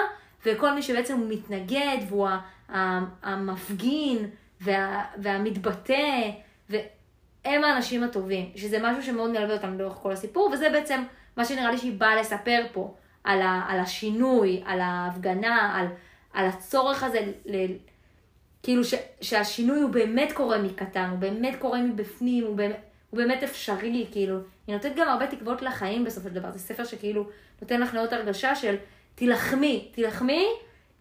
וכל מי שבעצם מתנגד, והוא ה- המפגין, וה, והמתבטא, והם האנשים הטובים, שזה משהו שמאוד מלווה אותנו לאורך כל הסיפור, וזה בעצם מה שנראה לי שהיא באה לספר פה, על, ה, על השינוי, על ההפגנה, על, על הצורך הזה, ל, כאילו ש, שהשינוי הוא באמת קורה מקטן, הוא באמת קורה מבפנים, הוא באמת, הוא באמת אפשרי, כאילו. היא נותנת גם הרבה תקוות לחיים בסופו של דבר, זה ספר שכאילו נותן לך מאוד הרגשה של תילחמי, תילחמי,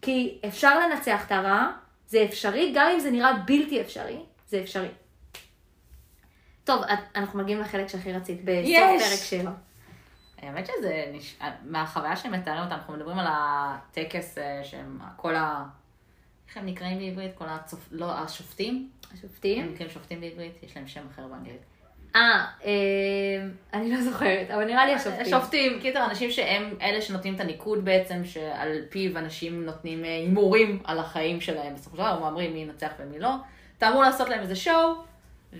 כי אפשר לנצח את הרע, זה אפשרי, גם אם זה נראה בלתי אפשרי, זה אפשרי. טוב, אנחנו מגיעים לחלק שהכי רצית, בסוף. פרק 7. האמת שזה, נש... מהחוויה שהם מתארים אותה, אנחנו מדברים על הטקס אה, שהם כל ה... איך הם נקראים בעברית? כל הצופ... לא, השופטים? הם השופטים. נקראים שופטים בעברית? יש להם שם אחר באנגלית. אה, אה, אני לא זוכרת, אבל נראה לי השופטים. שופטים, קיצר, אנשים שהם אלה שנותנים את הניקוד בעצם, שעל פיו אנשים נותנים אה, הימורים על החיים שלהם. בסופו של דבר הם אומרים מי ינצח ומי לא. אתה אמור לעשות להם איזה שואו,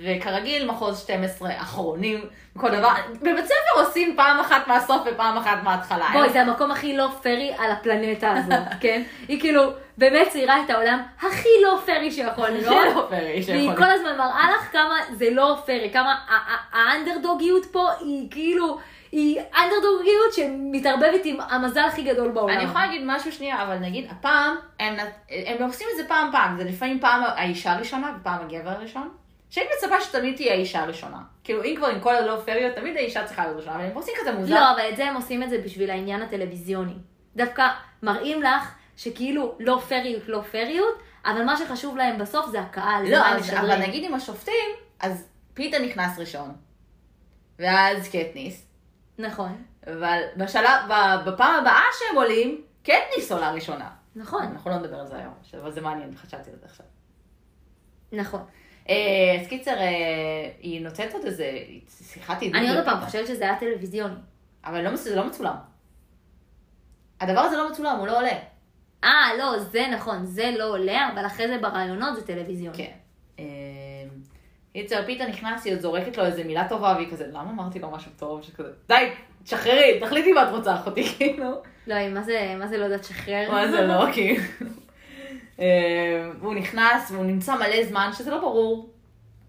וכרגיל מחוז 12 אחרונים, כל דבר. בבית ספר עושים פעם אחת מהסוף ופעם אחת מההתחלה. בואי, זה המקום הכי לא פרי על הפלנטה הזאת, (laughs) כן? היא כאילו באמת ציירה את העולם הכי לא פרי שיכול להיות. לא פרי והיא שיכול כל הזמן מראה לך כמה זה לא פרי, כמה האנדרדוגיות פה היא כאילו, היא אנדרדוגיות שמתערבבת עם המזל הכי גדול בעולם. אני יכולה להגיד משהו שנייה, אבל נגיד, הפעם, הם, הם עושים את זה פעם פעם, זה לפעמים פעם האישה הראשונה ופעם הגבר הראשון. שהיית מצפה שתמיד תהיה האישה הראשונה. כאילו, אם כבר עם כל הלא פריות, תמיד האישה צריכה להיות ראשונה, אבל הם עושים כזה מוזר. לא, אבל את זה הם עושים את זה בשביל העניין הטלוויזיוני. דווקא מראים לך שכאילו לא פריות, לא פריות, אבל מה שחשוב להם בסוף זה הקהל, זה לא, מה אז, משדרים. אבל נגיד עם השופטים, אז פיתה נכנס ראשון. ואז קטניס. נכון, אבל בשלב, בפעם הבאה שהם עולים, קטניס עולה ראשונה. נכון, אנחנו לא נדבר על זה היום, אבל זה מעניין, חשבתי על זה עכשיו. נכון. אה, אז קיצר, אה, היא נותנת עוד איזה שיחת עידוד. אני עוד. פעם חושבת שזה היה טלוויזיוני. אבל לא, זה לא מצולם. הדבר הזה לא מצולם, הוא לא עולה. אה, לא, זה נכון, זה לא עולה, אבל אחרי זה ברעיונות זה טלוויזיוני. כן. אה, קיצר, פיתה נכנס, היא עוד זורקת לו איזה מילה טובה, והיא כזה, למה אמרתי לו משהו טוב? שכזה, די, תשחררי, תחליטי מה את רוצה, אחותי, (laughs) כאילו. לא, מה זה, מה זה לא יודעת שחרר? מה זה לא, כאילו. אה, והוא נכנס והוא נמצא מלא זמן, שזה לא ברור.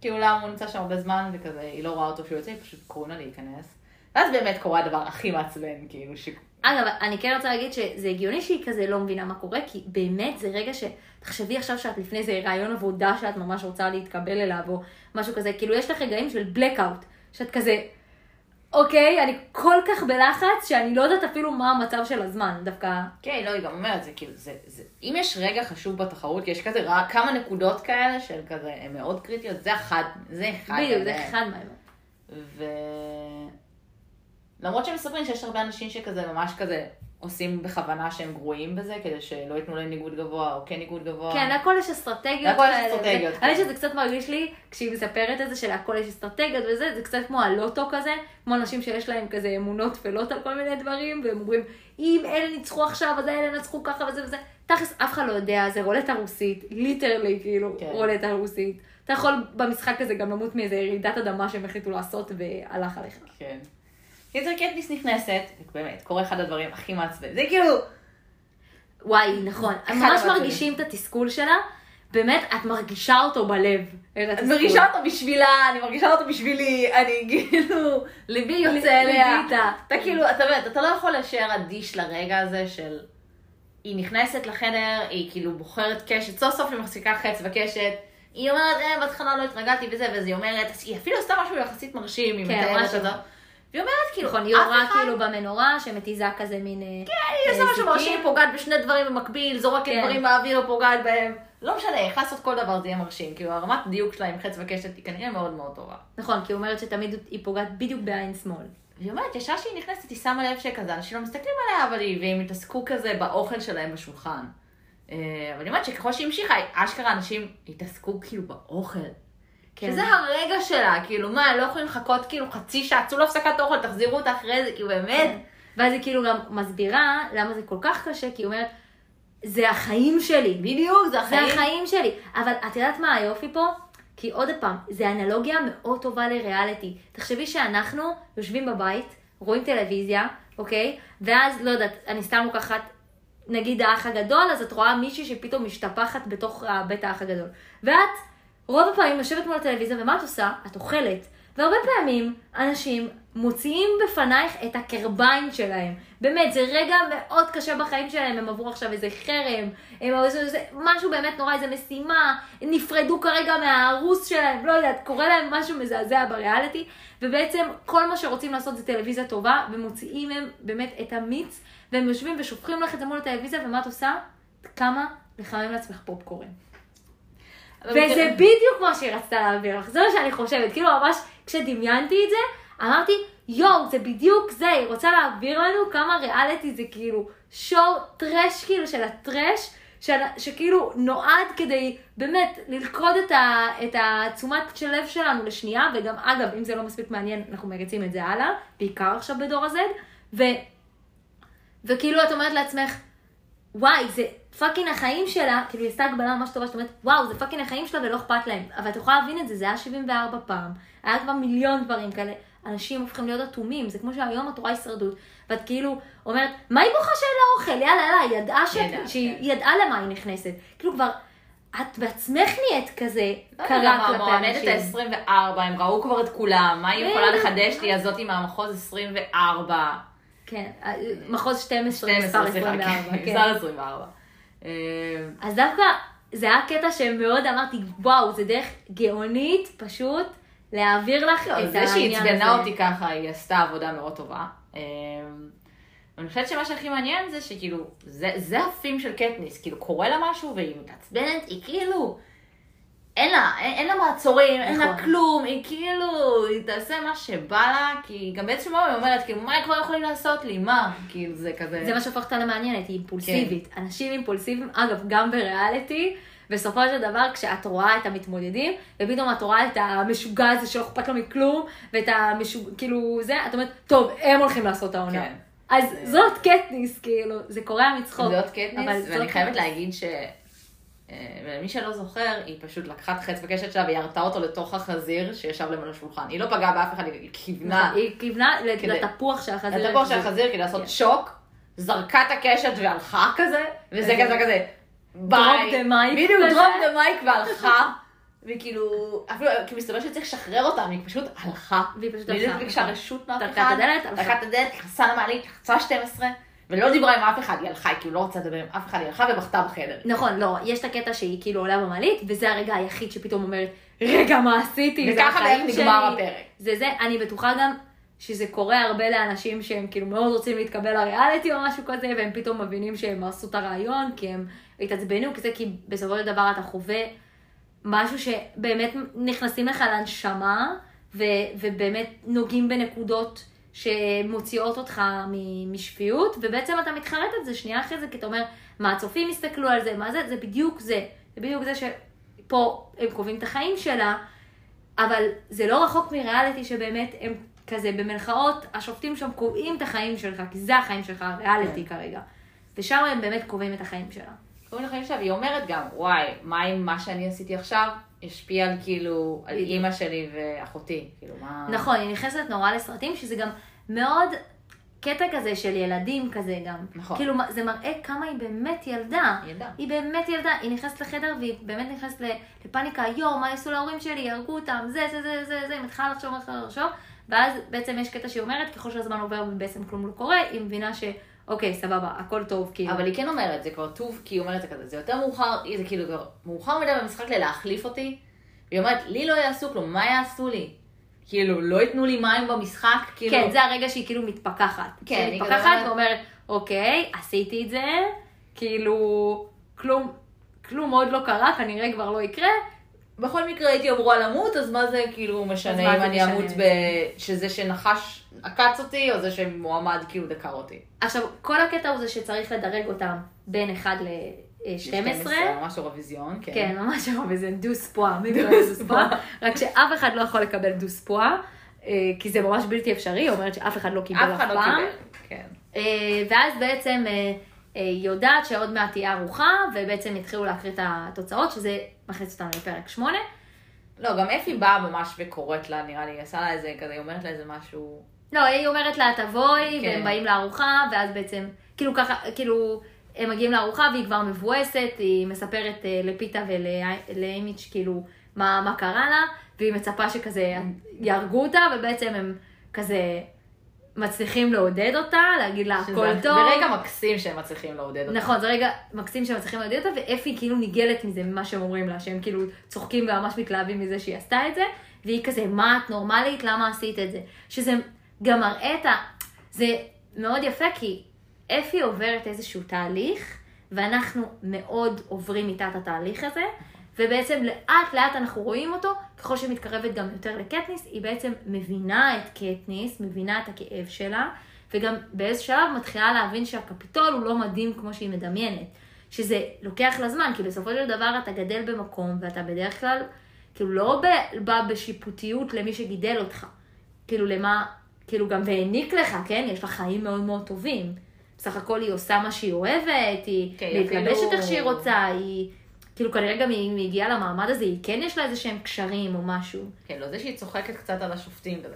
כאילו למה הוא נמצא שם הרבה זמן, וכזה, היא לא רואה אותו שהוא יוצא, היא פשוט לה להיכנס. ואז באמת קורה הדבר הכי מעצבן, כאילו, ש... אגב, אני כן רוצה להגיד שזה הגיוני שהיא כזה לא מבינה מה קורה, כי באמת זה רגע ש... תחשבי עכשיו שאת לפני איזה רעיון עבודה שאת ממש רוצה להתקבל אליו, או משהו כזה, כאילו יש לך רגעים של blackout, שאת כזה, אוקיי, אני כל כך בלחץ, שאני לא יודעת אפילו מה המצב של הזמן, דווקא... כן, לא, היא גם אומרת, זה כאילו, זה, זה, אם יש רגע חשוב בתחרות, כי יש כזה רק כמה נקודות כאלה של כזה, הן מאוד קריטיות, זה אחד, זה אחד. בדיוק, זה. אחד מהם. ו... למרות שהם מספרים שיש הרבה אנשים שכזה ממש כזה עושים בכוונה שהם גרועים בזה, כדי שלא ייתנו להם ניגוד גבוה, או כן ניגוד גבוה. כן, להכל יש אסטרטגיות. להכל יש. אסטרטגיות, זה- כן. האמת שזה קצת מרגיש לי, כשהיא מספרת את זה שלהכל יש אסטרטגיות וזה, זה קצת כמו הלוטו כזה, כמו אנשים שיש להם כזה אמונות טפלות על כל מיני דברים, והם אומרים, אם אלה ניצחו עכשיו, אז אלה ינצחו ככה וזה וזה. תכלס, אף אחד לא יודע, זה רולטה רוסית, literally כאילו, כן. רולטה רוסית. אתה יכול במשחק הזה גם למות מאיזה רעידת אדמה שהם החליטו לעשות, והלך עליך. כן. קיצר קטניס נכנסת, ובאמת, קורה אחד הדברים הכי מעצבן. זה כאילו, וואי, נכון. ממש. מרגישים את התסכול שלה, באמת, את מרגישה אותו בלב. את. מרגישה אותו בשבילה, אני מרגישה אותו בשבילי, אני (laughs) כאילו, ליבי יוצא אליה. אתה כאילו, אתה באמת, אתה לא יכול להישאר אדיש לרגע הזה של... היא נכנסת לחדר, היא כאילו בוחרת קשת, סוף סוף היא מחזיקה חץ וקשת. היא אומרת, אה, בהתחלה לא התרגלתי וזה, ואז היא אומרת, היא אפילו עשתה משהו יחסית מרשים, היא כן, מתארת משהו. אותו. והיא אומרת, כאילו, נכון, היא אחד- כאילו במנורה שמתיזה כזה מין... אה, היא עושה משהו. מרשים, פוגעת בשני דברים במקביל, זורקת כן. דברים באוויר, פוגעת בהם. לא משנה, איך לעשות כל דבר זה יהיה מרשים. כאילו, הרמת דיוק שלה עם חץ וקשת היא כנראה מאוד מאוד טובה. נכון, כי היא אומרת שתמיד היא פוגעת בדיוק בעין שמאל. והיא אומרת, ישר שהיא נכנסת, היא שמה לב שכזה, אנשים לא מסתכלים עליה, אבל היא, והם התעסקו כזה באוכל שלהם בשולחן. אה, אבל היא אומרת שככל שהיא המשיכה, אשכרה אנשים התעסקו כאילו באוכל. כן. שזה הרגע שלה, כאילו, מה, לא יכולים לחכות כאילו חצי שעה, צאו להפסקת אוכל, תחזירו אותה אחרי זה, כאילו, באמת. ואז היא כאילו גם מסבירה למה זה כל כך קשה, כי היא אומרת, זה החיים שלי. בדיוק, זה זה החיים. החיים שלי. אבל את יודעת מה היופי פה? כי עוד פעם, זה אנלוגיה מאוד טובה לריאליטי. תחשבי שאנחנו יושבים בבית, רואים טלוויזיה, אוקיי? ואז, לא יודעת, אני סתם לוקחת, נגיד האח הגדול, אז את רואה מישהי שפתאום משתפחת בתוך בית האח הגדול. ואת, רוב הפעמים יושבת מול הטלוויזיה, ומה את עושה? את אוכלת. והרבה פעמים אנשים מוציאים בפנייך את הקרביים שלהם. באמת, זה רגע מאוד קשה בחיים שלהם, הם עברו עכשיו איזה חרם, הם עברו איזה, משהו באמת נורא, איזה משימה, הם נפרדו כרגע מהארוס שלהם, לא יודעת, קורה להם משהו מזעזע בריאליטי, ובעצם כל מה שרוצים לעשות זה טלוויזיה טובה, ומוציאים מהם באמת את המיץ, והם יושבים ושופכים לך את זה מול הטלוויזיה, ומה את עושה? כמה לחמם לעצמך פופקורן. וזה בדיוק מה שהיא רצתה להעביר לך, זה מה שאני חושבת, כאילו ממש כשדמיינתי את זה, אמרתי, יואו, זה בדיוק זה, היא רוצה להעביר לנו כמה ריאליטי זה כאילו שואו טרש כאילו של הטרש, של, שכאילו נועד כדי באמת ללכוד את, ה, את התשומת של לב שלנו לשנייה, וגם אגב, אם זה לא מספיק מעניין, אנחנו מריצים את זה הלאה, בעיקר עכשיו בדור ה-Z, ו, וכאילו את אומרת לעצמך, וואי, זה fucking החיים שלה, כאילו היא עשתה הגבלה ממש טובה, שאת אומרת, וואו, זה fucking החיים שלה ולא אכפת להם. אבל את יכולה להבין את זה, זה היה 74 פעם, היה כבר מיליון דברים כאלה. אנשים הופכים להיות אטומים, זה כמו שהיום את רואה הישרדות, ואת כאילו אומרת, מה היא בוכה שאין לה אוכל? יאללה, יאללה, היא ידעה שאת- ידעה, שהיא כן. ידעה למה היא נכנסת. כאילו כבר, את בעצמך נהיית כזה לא קרה כלפי המועמדת אנשים. ה-24, הם ראו כבר את כולם, מה היא יכולה בדיוק. לחדש לי, הזאתי מהמחוז 24. כן, מחוז 12, 12, מספר סליחה, 24, כן, כן. מספר 24. אה, אז דווקא זה היה קטע שמאוד אמרתי, וואו, זה דרך גאונית פשוט להעביר לך לא, את זה שהיא העניין הזה. עצבנה אותי ככה, היא עשתה עבודה מאוד טובה. אה, אני חושבת שמה שהכי מעניין זה שכאילו, זה, זה הפים של קטניס, כאילו קורה לה משהו והיא מתעצבנת, היא כאילו, אין לה, אין, אין לה מעצורים, אין לה נכון. כלום, היא כאילו, היא תעשה מה שבא לה, כי גם באיזשהו moment היא אומרת, כאילו, מה הם כבר יכולים לעשות לי, מה? כאילו, זה כזה... זה מה שהופך אותה למעניינת, היא אימפולסיבית. אנשים אימפולסיביים, אגב, גם בריאליטי, בסופו של דבר, כשאת רואה את המתמודדים, ופתאום את רואה את המשוגע הזה שלא אכפת לו מכלום, ואת המשוגע, כאילו, זה, את אומרת, טוב, הם הולכים לעשות את העונה. כן. אז זאת קטניס, כאילו, זה קורע מצחוק. זאת קטניס, ואני חייבת. להגיד ש... אה, ולמי שלא זוכר, היא פשוט לקחה את החץ וקשת שלה וירתה אותו לתוך החזיר שישב להם על השולחן. היא לא פגעה באף אחד, היא כיוונה היא כיוונה כדי- לתפוח של החזיר. לתפוח של החזיר כדי לעשות כן. שוק, זרקה את הקשת והלכה כזה, וזה כזה. כזה ביי. the mic בדיוק, כזה. drop the mic והלכה. (laughs) וכאילו, אפילו, כי מסתבר שצריך לשחרר אותה, והיא פשוט הלכה. והיא פשוט והיא הלכה, ביקשה נכון. רשות מאף אחד. את הדלת, הלכה. טרקה את הדלת, נכנסה למעלית, לחצה 12, ולא דיברה עם אף אחד, היא הלכה, היא כאילו לא רוצה לדבר עם אף אחד, היא הלכה ובכתה בחדר. נכון, לא, יש את הקטע שהיא כאילו עולה במעלית, וזה הרגע היחיד שפתאום אומרת, רגע, מה עשיתי? זה וככה בערך נגמר שלי." הפרק. זה זה, אני בטוחה גם שזה קורה הרבה לאנשים שהם כאילו מאוד רוצים להתקבל לריאליטי או משהו כזה, והם פתאום מבינים שהם הרסו את הרעיון, כי הם התעצבנו כזה, כי בסופו של דבר אתה חווה משהו שבאמת נכנסים לך לנשמה, ו- ובאמת נוגעים בנקודות שמוציאות אותך משפיות, ובעצם אתה מתחרט על זה שנייה אחרי זה, כי אתה אומר, מה הצופים יסתכלו על זה, מה זה, זה בדיוק זה. זה בדיוק זה שפה הם קובעים את החיים שלה, אבל זה לא רחוק מריאליטי שבאמת הם כזה במרכאות, השופטים שם קובעים את החיים שלך, כי זה החיים שלך, הריאליטי כרגע. ושם הם באמת קובעים את החיים שלה. קוראים לחיים שלה, והיא אומרת גם, וואי, מה אם מה שאני עשיתי עכשיו השפיע על כאילו, על. אימא שלי ואחותי, כאילו מה... נכון, היא נכנסת נורא לסרטים, שזה גם מאוד קטע כזה של ילדים כזה גם. נכון. כאילו, זה מראה כמה היא באמת ילדה. ילדה. היא באמת ילדה, היא נכנסת לחדר והיא באמת נכנסת לפאניקה, יואו, מה יעשו להורים שלי, יהרגו אותם, זה, זה, זה, זה, זה, היא מתחילה לחשוב, מתחילה לחשוב, ואז בעצם יש קטע שהיא אומרת, ככל שהזמן עובר ובעצם כלום לא קורה, היא מבינה ש... אוקיי, סבבה, הכל טוב, כאילו. אבל היא כן אומרת, זה כבר טוב, כי היא אומרת זה כזה, זה יותר מאוחר, זה כאילו כבר מאוחר מדי במשחק ללהחליף אותי. והיא אומרת, לי לא יעשו כלום, מה יעשו לי? כאילו, לא ייתנו לי מים במשחק, כאילו... כן, זה הרגע שהיא כאילו מתפכחת. כן, היא מתפכחת אומרת- ואומרת, אוקיי, עשיתי את זה, כאילו, כלום, כלום עוד לא קרה, כנראה כבר לא יקרה. בכל מקרה הייתי אמורה למות, אז מה זה כאילו משנה אם אני? אמות ב... שזה שנחש עקץ אותי, או זה שמועמד כאילו דקר אותי. עכשיו, כל הקטע הוא זה שצריך לדרג אותם בין 1 ל-12. ממש אירוויזיון, כן. כן, ממש הרבה, זה דוס פואה, מי קורא לזה דוס פואה? רק שאף אחד לא יכול לקבל דוס פואה, אה, כי זה ממש בלתי אפשרי, היא אומרת שאף אחד לא קיבל אף אף אחד לא פעם. קיבל. כן. אה, ואז בעצם אה, היא יודעת שעוד מעט תהיה ארוחה, ובעצם יתחילו להקריא את התוצאות, שזה מכניס אותנו לפרק 8. לא, גם אפי באה ממש וקוראת לה, נראה לי, עשה לה איזה כזה, היא אומרת לה איזה משהו... לא, היא אומרת לה, תבואי, כן. והם באים לארוחה, ואז בעצם, כאילו ככה, כאילו, הם מגיעים לארוחה והיא כבר מבואסת, היא מספרת אה, לפיתה ולאימיץ' כאילו מה, מה קרה לה, והיא מצפה שכזה יהרגו אותה, ובעצם הם כזה מצליחים לעודד אותה, להגיד לה הכל טוב. זה רגע מקסים שהם מצליחים לעודד אותה. נכון, זה רגע מקסים שהם מצליחים לעודד אותה, ואפי כאילו ניגלת מזה, ממה שהם אומרים לה, שהם כאילו צוחקים וממש מתלהבים מזה שהיא עשתה את זה, והיא כזה, מה את נורמלית? למה עשית את זה? שזה גם מראה את ה... זה מאוד יפה, כי אפי עוברת איזשהו תהליך, ואנחנו מאוד עוברים איתה את התהליך הזה, ובעצם לאט לאט אנחנו רואים אותו, ככל שהיא מתקרבת גם יותר לקטניס, היא בעצם מבינה את קטניס, מבינה את הכאב שלה, וגם באיזה שלב מתחילה להבין שהקפיטול הוא לא מדהים כמו שהיא מדמיינת. שזה לוקח לה זמן, כי בסופו של דבר אתה גדל במקום, ואתה בדרך כלל, כאילו לא בא בשיפוטיות למי שגידל אותך. כאילו למה, כאילו גם והעניק לך, כן? יש לה חיים מאוד מאוד טובים. בסך הכל היא עושה מה שהיא אוהבת, היא כן, מתלבשת אפילו- איך שהיא רוצה, היא... כאילו כנראה גם אם היא הגיעה למעמד הזה, היא כן יש לה איזה שהם קשרים או משהו. כן, לא זה שהיא צוחקת קצת על השופטים, כזה,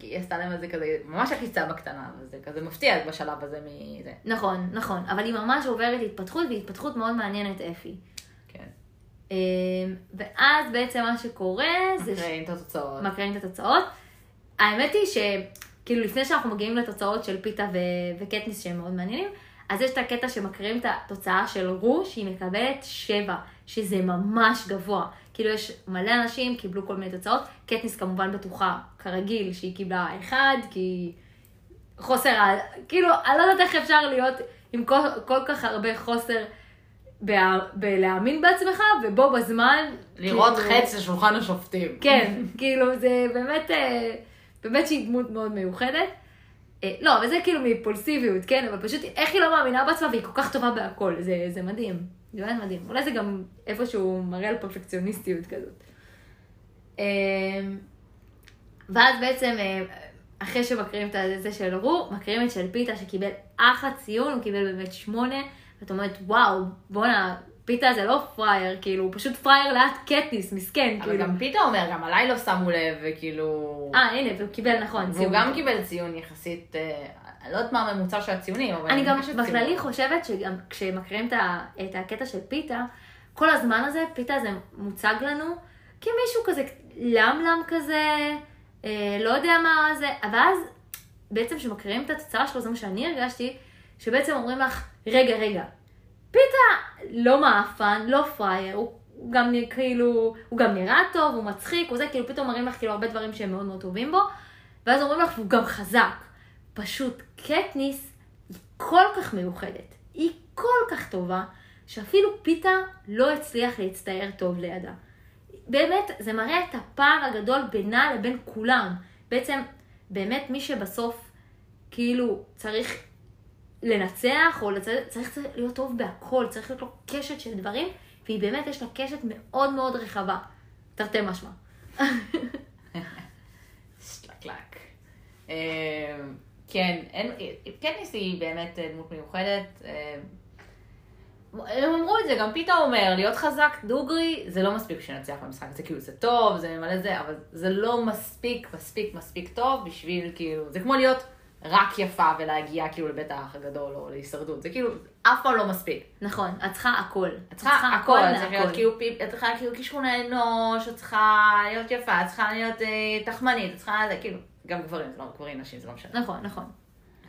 היא עשתה להם איזה כזה, ממש עקיצה בקטנה, וזה כזה מפתיע בשלב הזה מזה. נכון, נכון, אבל היא ממש עוברת התפתחות, והיא התפתחות מאוד מעניינת אפי. כן. אמ, ואז בעצם מה שקורה זה מקריאים את התוצאות. מקריאים את התוצאות. האמת היא שכאילו לפני שאנחנו מגיעים לתוצאות של פיתה ו- וקטניס שהם מאוד מעניינים, אז יש את הקטע שמקריאים את התוצאה של רו, שהיא מקבלת שבע, שזה ממש גבוה. כאילו יש מלא אנשים קיבלו כל מיני תוצאות, קטניס כמובן בטוחה, כרגיל, שהיא קיבלה אחד, כי חוסר, כאילו, אני לא יודעת איך אפשר להיות עם כל, כל כך הרבה חוסר בה- בלהאמין בעצמך, ובו בזמן... לראות כאילו- חץ לשולחן השופטים. כן, (laughs) כאילו זה באמת, אה, באמת שהיא דמות מאוד מיוחדת. אה, לא, אבל זה כאילו מאימפולסיביות, כן, אבל פשוט איך היא לא מאמינה בעצמה והיא כל כך טובה בהכל, זה, זה מדהים. זה באמת מדהים. אולי זה גם איפשהו מראה על פרפקציוניסטיות כזאת. אה, ואז בעצם, אה, אחרי שמקריאים את זה של רו, מקריאים את של פיתה שקיבל אחלה ציון, הוא קיבל באמת שמונה, ואת אומרת, וואו, בואנה, פיתה זה לא פראייר, כאילו, הוא פשוט פראייר לאט קטניס, מסכן, אבל כאילו. גם פיתה אומר, גם עליי לא שמו לב, וכאילו... אה, הנה, והוא קיבל, נכון, והוא ציון. גם קיבל ציון יחסית, אה, אני לא יודעת מה הממוצע של הציונים, אבל... אני גם. בכללי חושבת שגם כשמקריאים את הקטע של פיתה, כל הזמן הזה, פיתה זה מוצג לנו כמישהו כזה למלם כזה, אה, לא יודע מה זה, אבל אז בעצם כשמקריאים את התוצאה שלו, זה מה שאני הרגשתי, שבעצם אומרים לך, רגע, רגע, פיתה לא מעפן, לא פראייר, הוא, הוא גם כאילו, הוא גם נראה טוב, הוא מצחיק, הוא זה, כאילו פתאום מראים לך כאילו הרבה דברים שהם מאוד מאוד טובים בו, ואז אומרים לך, והוא גם חזק. פשוט קטניס היא כל כך מיוחדת, היא כל כך טובה, שאפילו פיתה לא הצליח להצטייר טוב לידה. באמת, זה מראה את הפער הגדול בינה לבין כולם. בעצם, באמת מי שבסוף, כאילו, צריך לנצח, או לצ... צריך להיות טוב בהכל, צריך להיות לו קשת של דברים, והיא באמת, יש לה קשת מאוד מאוד רחבה. תרתי משמע. סלקלק. אה, כן, קטניס היא באמת אה, דמות מיוחדת. אה, הם אמרו את זה, גם פיתה אומר, להיות חזק דוגרי, זה לא מספיק שנצליח במשחק, זה כאילו, זה טוב, זה מלא זה, אבל זה לא מספיק, מספיק, מספיק טוב בשביל כאילו, זה כמו להיות רק יפה ולהגיע כאילו לבית האח הגדול או להישרדות, זה כאילו, אף פעם לא מספיק. נכון, את צריכה הכל. את צריכה הכל, את צריכה להיות. כאילו פיפ, את צריכה כאילו כישרון האנוש, את צריכה להיות יפה, את צריכה להיות אה, תחמנית, את צריכה, זה כאילו, גם גברים, זה לא גברים, נשים, זה לא משנה. נכון, נכון.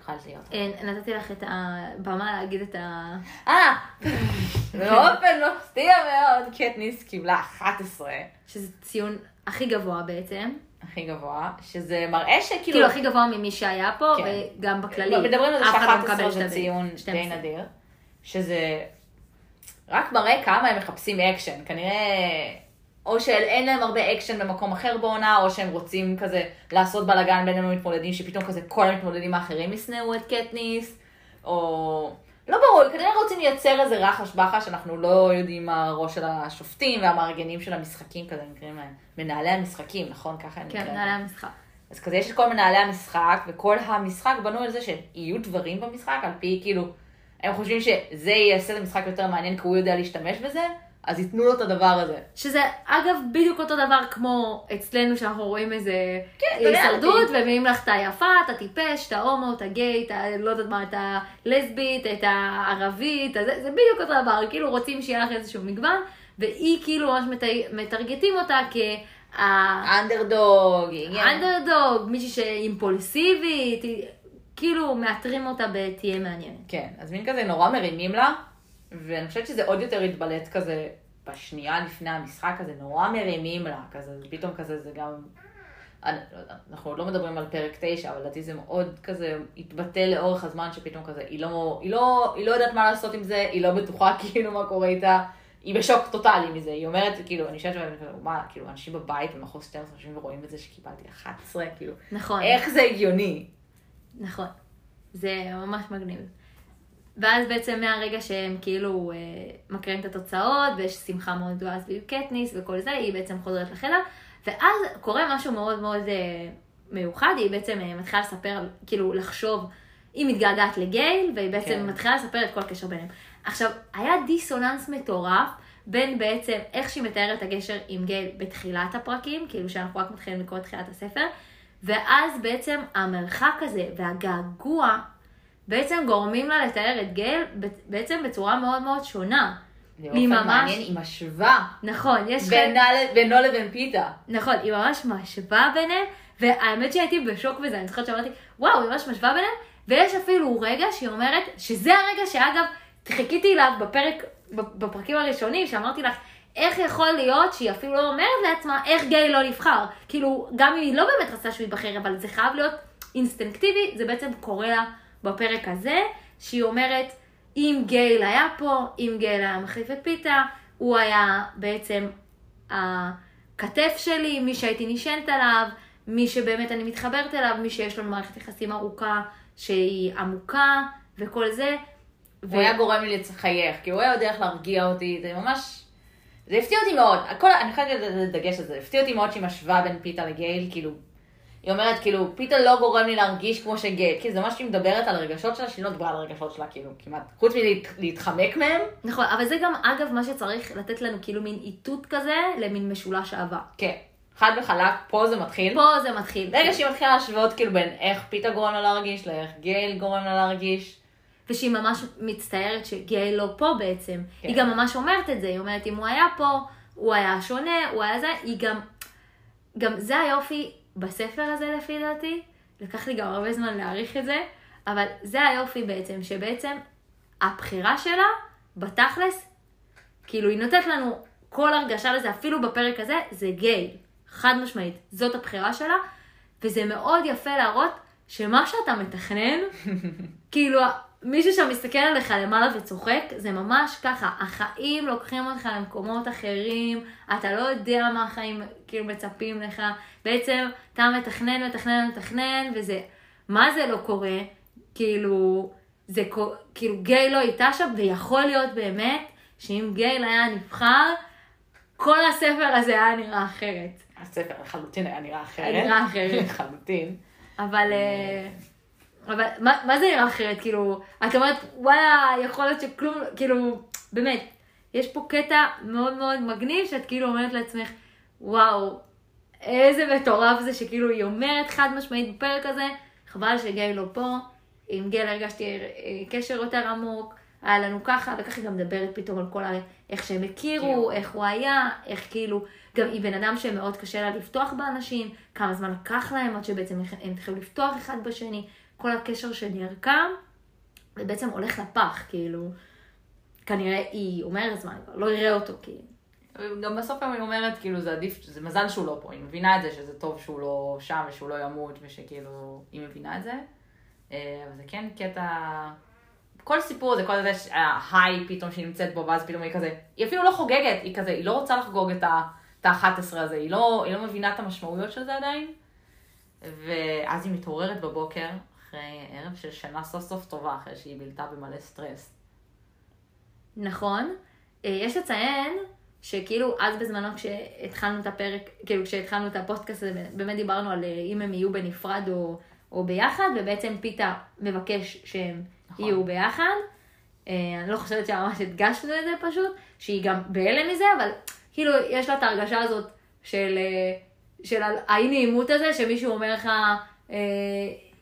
יכולת להיות. אה, נתתי לך את הבמה להגיד את ה... אה, באופן מפתיע מאוד, קטניס קיבלה 11, שזה ציון הכי גבוה בעצם. הכי גבוה, שזה מראה שכאילו... כאילו הכי גבוה ממי שהיה פה, כן. וגם בכללי. מדברים על זה לא ש-11 מקבל זה ציון די 12. נדיר, שזה רק מראה כמה הם מחפשים אקשן, כנראה או שאין להם הרבה אקשן במקום אחר בעונה, או שהם רוצים כזה לעשות בלאגן בין המתמודדים, שפתאום כזה כל המתמודדים האחרים ישנאו את קטניס, או... לא ברור, כנראה רוצים לייצר איזה רחש בחש, אנחנו לא יודעים מה הראש של השופטים והמארגנים של המשחקים, כזה נקראים להם מנהלי המשחקים, נכון? ככה הם כן, נקראים. מנהלי המשחק. אז כזה יש את כל מנהלי המשחק, וכל המשחק בנוי על זה שיהיו דברים במשחק, על פי כאילו, הם חושבים שזה יעשה את המשחק יותר מעניין כי הוא יודע להשתמש בזה, אז ייתנו לו את הדבר הזה. שזה אגב בדיוק אותו דבר כמו אצלנו שאנחנו רואים איזה כן, יודע, הישרדות, ומביאים לך את היפה, את הטיפש, את ההומו, את הגיי, את ה... לא יודעת מה, את הלסבית, את הערבית, זה, זה בדיוק אותו דבר, כאילו רוצים שיהיה לך איזשהו מגוון, והיא כאילו ממש מט- מטרגטים אותה כ... אנדרדוג, אנדרדוג, מישהי שאימפולסיבית, כאילו מאתרים אותה בתהיה מעניינת. כן, אז מין כזה נורא מרימים לה, ואני חושבת שזה עוד יותר התבלט כזה בשנייה לפני המשחק, כזה נורא מרימים לה, כזה, פתאום כזה זה גם... אני לא אנחנו עוד לא מדברים על פרק 9, אבל לדעתי זה מאוד כזה התבטא לאורך הזמן, שפתאום כזה, היא לא, היא, לא, היא לא יודעת מה לעשות עם זה, היא לא בטוחה (laughs) כאילו מה קורה איתה, היא בשוק טוטאלי מזה, היא אומרת, כאילו, אני חושבת, מה, כאילו, אנשים בבית במחוז 12 יושבים ורואים את זה שקיבלתי 11, כאילו, נכון. איך זה הגיוני? נכון. זה ממש מגניב. ואז בעצם מהרגע שהם כאילו אה, מקריאים את התוצאות, ויש שמחה מאוד גדולה סביב קטניס וכל זה, היא בעצם חוזרת לחדר, ואז קורה משהו מאוד מאוד אה, מיוחד, היא בעצם אה, מתחילה לספר, כאילו לחשוב, היא מתגעגעת לגייל, והיא בעצם כן. מתחילה לספר את כל הקשר ביניהם. עכשיו, היה דיסוננס מטורף בין בעצם איך שהיא מתארת את הגשר עם גייל בתחילת הפרקים, כאילו שאנחנו רק מתחילים לקרוא את תחילת הספר, ואז בעצם המרחק הזה והגעגוע בעצם גורמים לה לתאר את גייל בעצם בצורה מאוד מאוד שונה. היא ממש- מעניין, היא משווה נכון, יש. בינה בינו לבין פיתה. נכון, היא ממש משווה ביניהם, והאמת שהייתי בשוק בזה, אני זוכרת שאמרתי, וואו, היא ממש משווה ביניהם, ויש אפילו רגע שהיא אומרת, שזה הרגע שאגב, חיכיתי אליו בפרק, בפרקים הראשונים, שאמרתי לך, איך יכול להיות שהיא אפילו לא אומרת לעצמה, איך גיי לא נבחר? כאילו, גם אם היא לא באמת רצתה שהוא ייבחר, אבל זה חייב להיות אינסטינקטיבי, זה בעצם קורה לה בפרק הזה, שהיא אומרת, אם גייל היה פה, אם גייל היה מחליף את פיתה, הוא היה בעצם הכתף שלי, מי שהייתי נשענת עליו, מי שבאמת אני מתחברת אליו, מי שיש לנו מערכת יחסים ארוכה שהיא עמוקה וכל זה. הוא היה גורם לי לחייך, כי הוא היה יודע איך להרגיע אותי, זה ממש... זה הפתיע אותי מאוד, הכל, אני חייבת לדגש על זה, הפתיע אותי מאוד שהיא משווה בין פיתה לגייל, כאילו, היא אומרת, כאילו, פיתה לא גורם לי להרגיש כמו שגייל, כאילו, זה ממש שהיא מדברת על הרגשות שלה, שהיא לא מדברה על הרגשות שלה, כאילו, כמעט, חוץ מלהתחמק מהם, נכון, אבל זה גם אגב מה שצריך לתת לנו כאילו מין איתות כזה למין משולש אהבה. כן. חד וחלק, פה זה מתחיל. פה זה מתחיל. ברגע שהיא מתחילה להשוות כאילו בין איך פיתה גורם לה להרגיש, לאיך גייל גורם לה להרגיש. ושהיא ממש מצטערת שגייל לא פה בעצם. כן. היא גם ממש אומרת את זה, היא אומרת, אם הוא היה פה, הוא היה שונה, הוא היה זה, היא גם... גם זה היופי בספר הזה לפי דעתי, לקח לי גם הרבה זמן להעריך את זה, אבל זה היופי בעצם, שבעצם הבחירה שלה, בתכלס, כאילו היא נותנת לנו כל הרגשה לזה, אפילו בפרק הזה, זה גייל. חד משמעית, זאת הבחירה שלה, וזה מאוד יפה להראות שמה שאתה מתכנן, (laughs) כאילו מישהו שם מסתכל עליך למעלה וצוחק, זה ממש ככה, החיים לוקחים אותך למקומות אחרים, אתה לא יודע מה החיים כאילו מצפים לך, בעצם אתה מתכנן, מתכנן, מתכנן, וזה, מה זה לא קורה? כאילו, זה כאילו גיי לא איתה שם, ויכול להיות באמת שאם גייל היה נבחר, כל הספר הזה היה נראה אחרת. הספר לחלוטין היה נראה אחרת. היה נראה אחרת. (laughs) לחלוטין. אבל, אה, אבל מה, מה זה נראה אחרת? כאילו, את אומרת, וואלה, יכול להיות שכלום, כאילו, באמת, יש פה קטע מאוד מאוד מגניב, שאת כאילו אומרת לעצמך, וואו, איזה מטורף זה שכאילו היא אומרת חד משמעית בפרק הזה, חבל שגיי לא פה, עם גיל הרגשתי אה, קשר יותר עמוק, היה לנו ככה, וככה היא גם מדברת פתאום על כל ה... איך שהם הכירו, איך הוא היה, איך כאילו, גם היא בן אדם שמאוד קשה לה לפתוח באנשים, כמה זמן לקח להם עד שבעצם הם התחילו לפתוח אחד בשני, כל הקשר שנרקם, ובעצם הולך לפח, כאילו, כנראה היא אומרת זמן, לא יראה אותו, כאילו. גם בסוף היא אומרת, כאילו, זה עדיף, זה מזל שהוא לא פה, היא מבינה את זה, שזה טוב שהוא לא שם ושהוא לא ימות, ושכאילו, היא מבינה את זה. אה, אבל זה כן קטע... כל סיפור הזה, כל זה, ההיי פתאום שהיא נמצאת בו, ואז פתאום היא כזה, היא אפילו לא חוגגת, היא כזה, היא לא רוצה לחגוג את ה-11 הזה, היא לא, היא לא מבינה את המשמעויות של זה עדיין. ואז היא מתעוררת בבוקר, אחרי ערב של שנה סוף סוף טובה, אחרי שהיא בילתה במלא סטרס. נכון. אה, יש לציין שכאילו אז בזמנו כשהתחלנו את הפרק, כאילו כשהתחלנו את הפודקאסט הזה, באמת דיברנו על אה, אם הם יהיו בנפרד או, או ביחד, ובעצם פיתה מבקש שהם נכון. יהיו ביחד. אה, אני לא חושבת שממש הדגשנו את זה פשוט, שהיא גם בהלם מזה, אבל כאילו יש לה את ההרגשה הזאת של, של האי נעימות הזה, שמישהו אומר לך,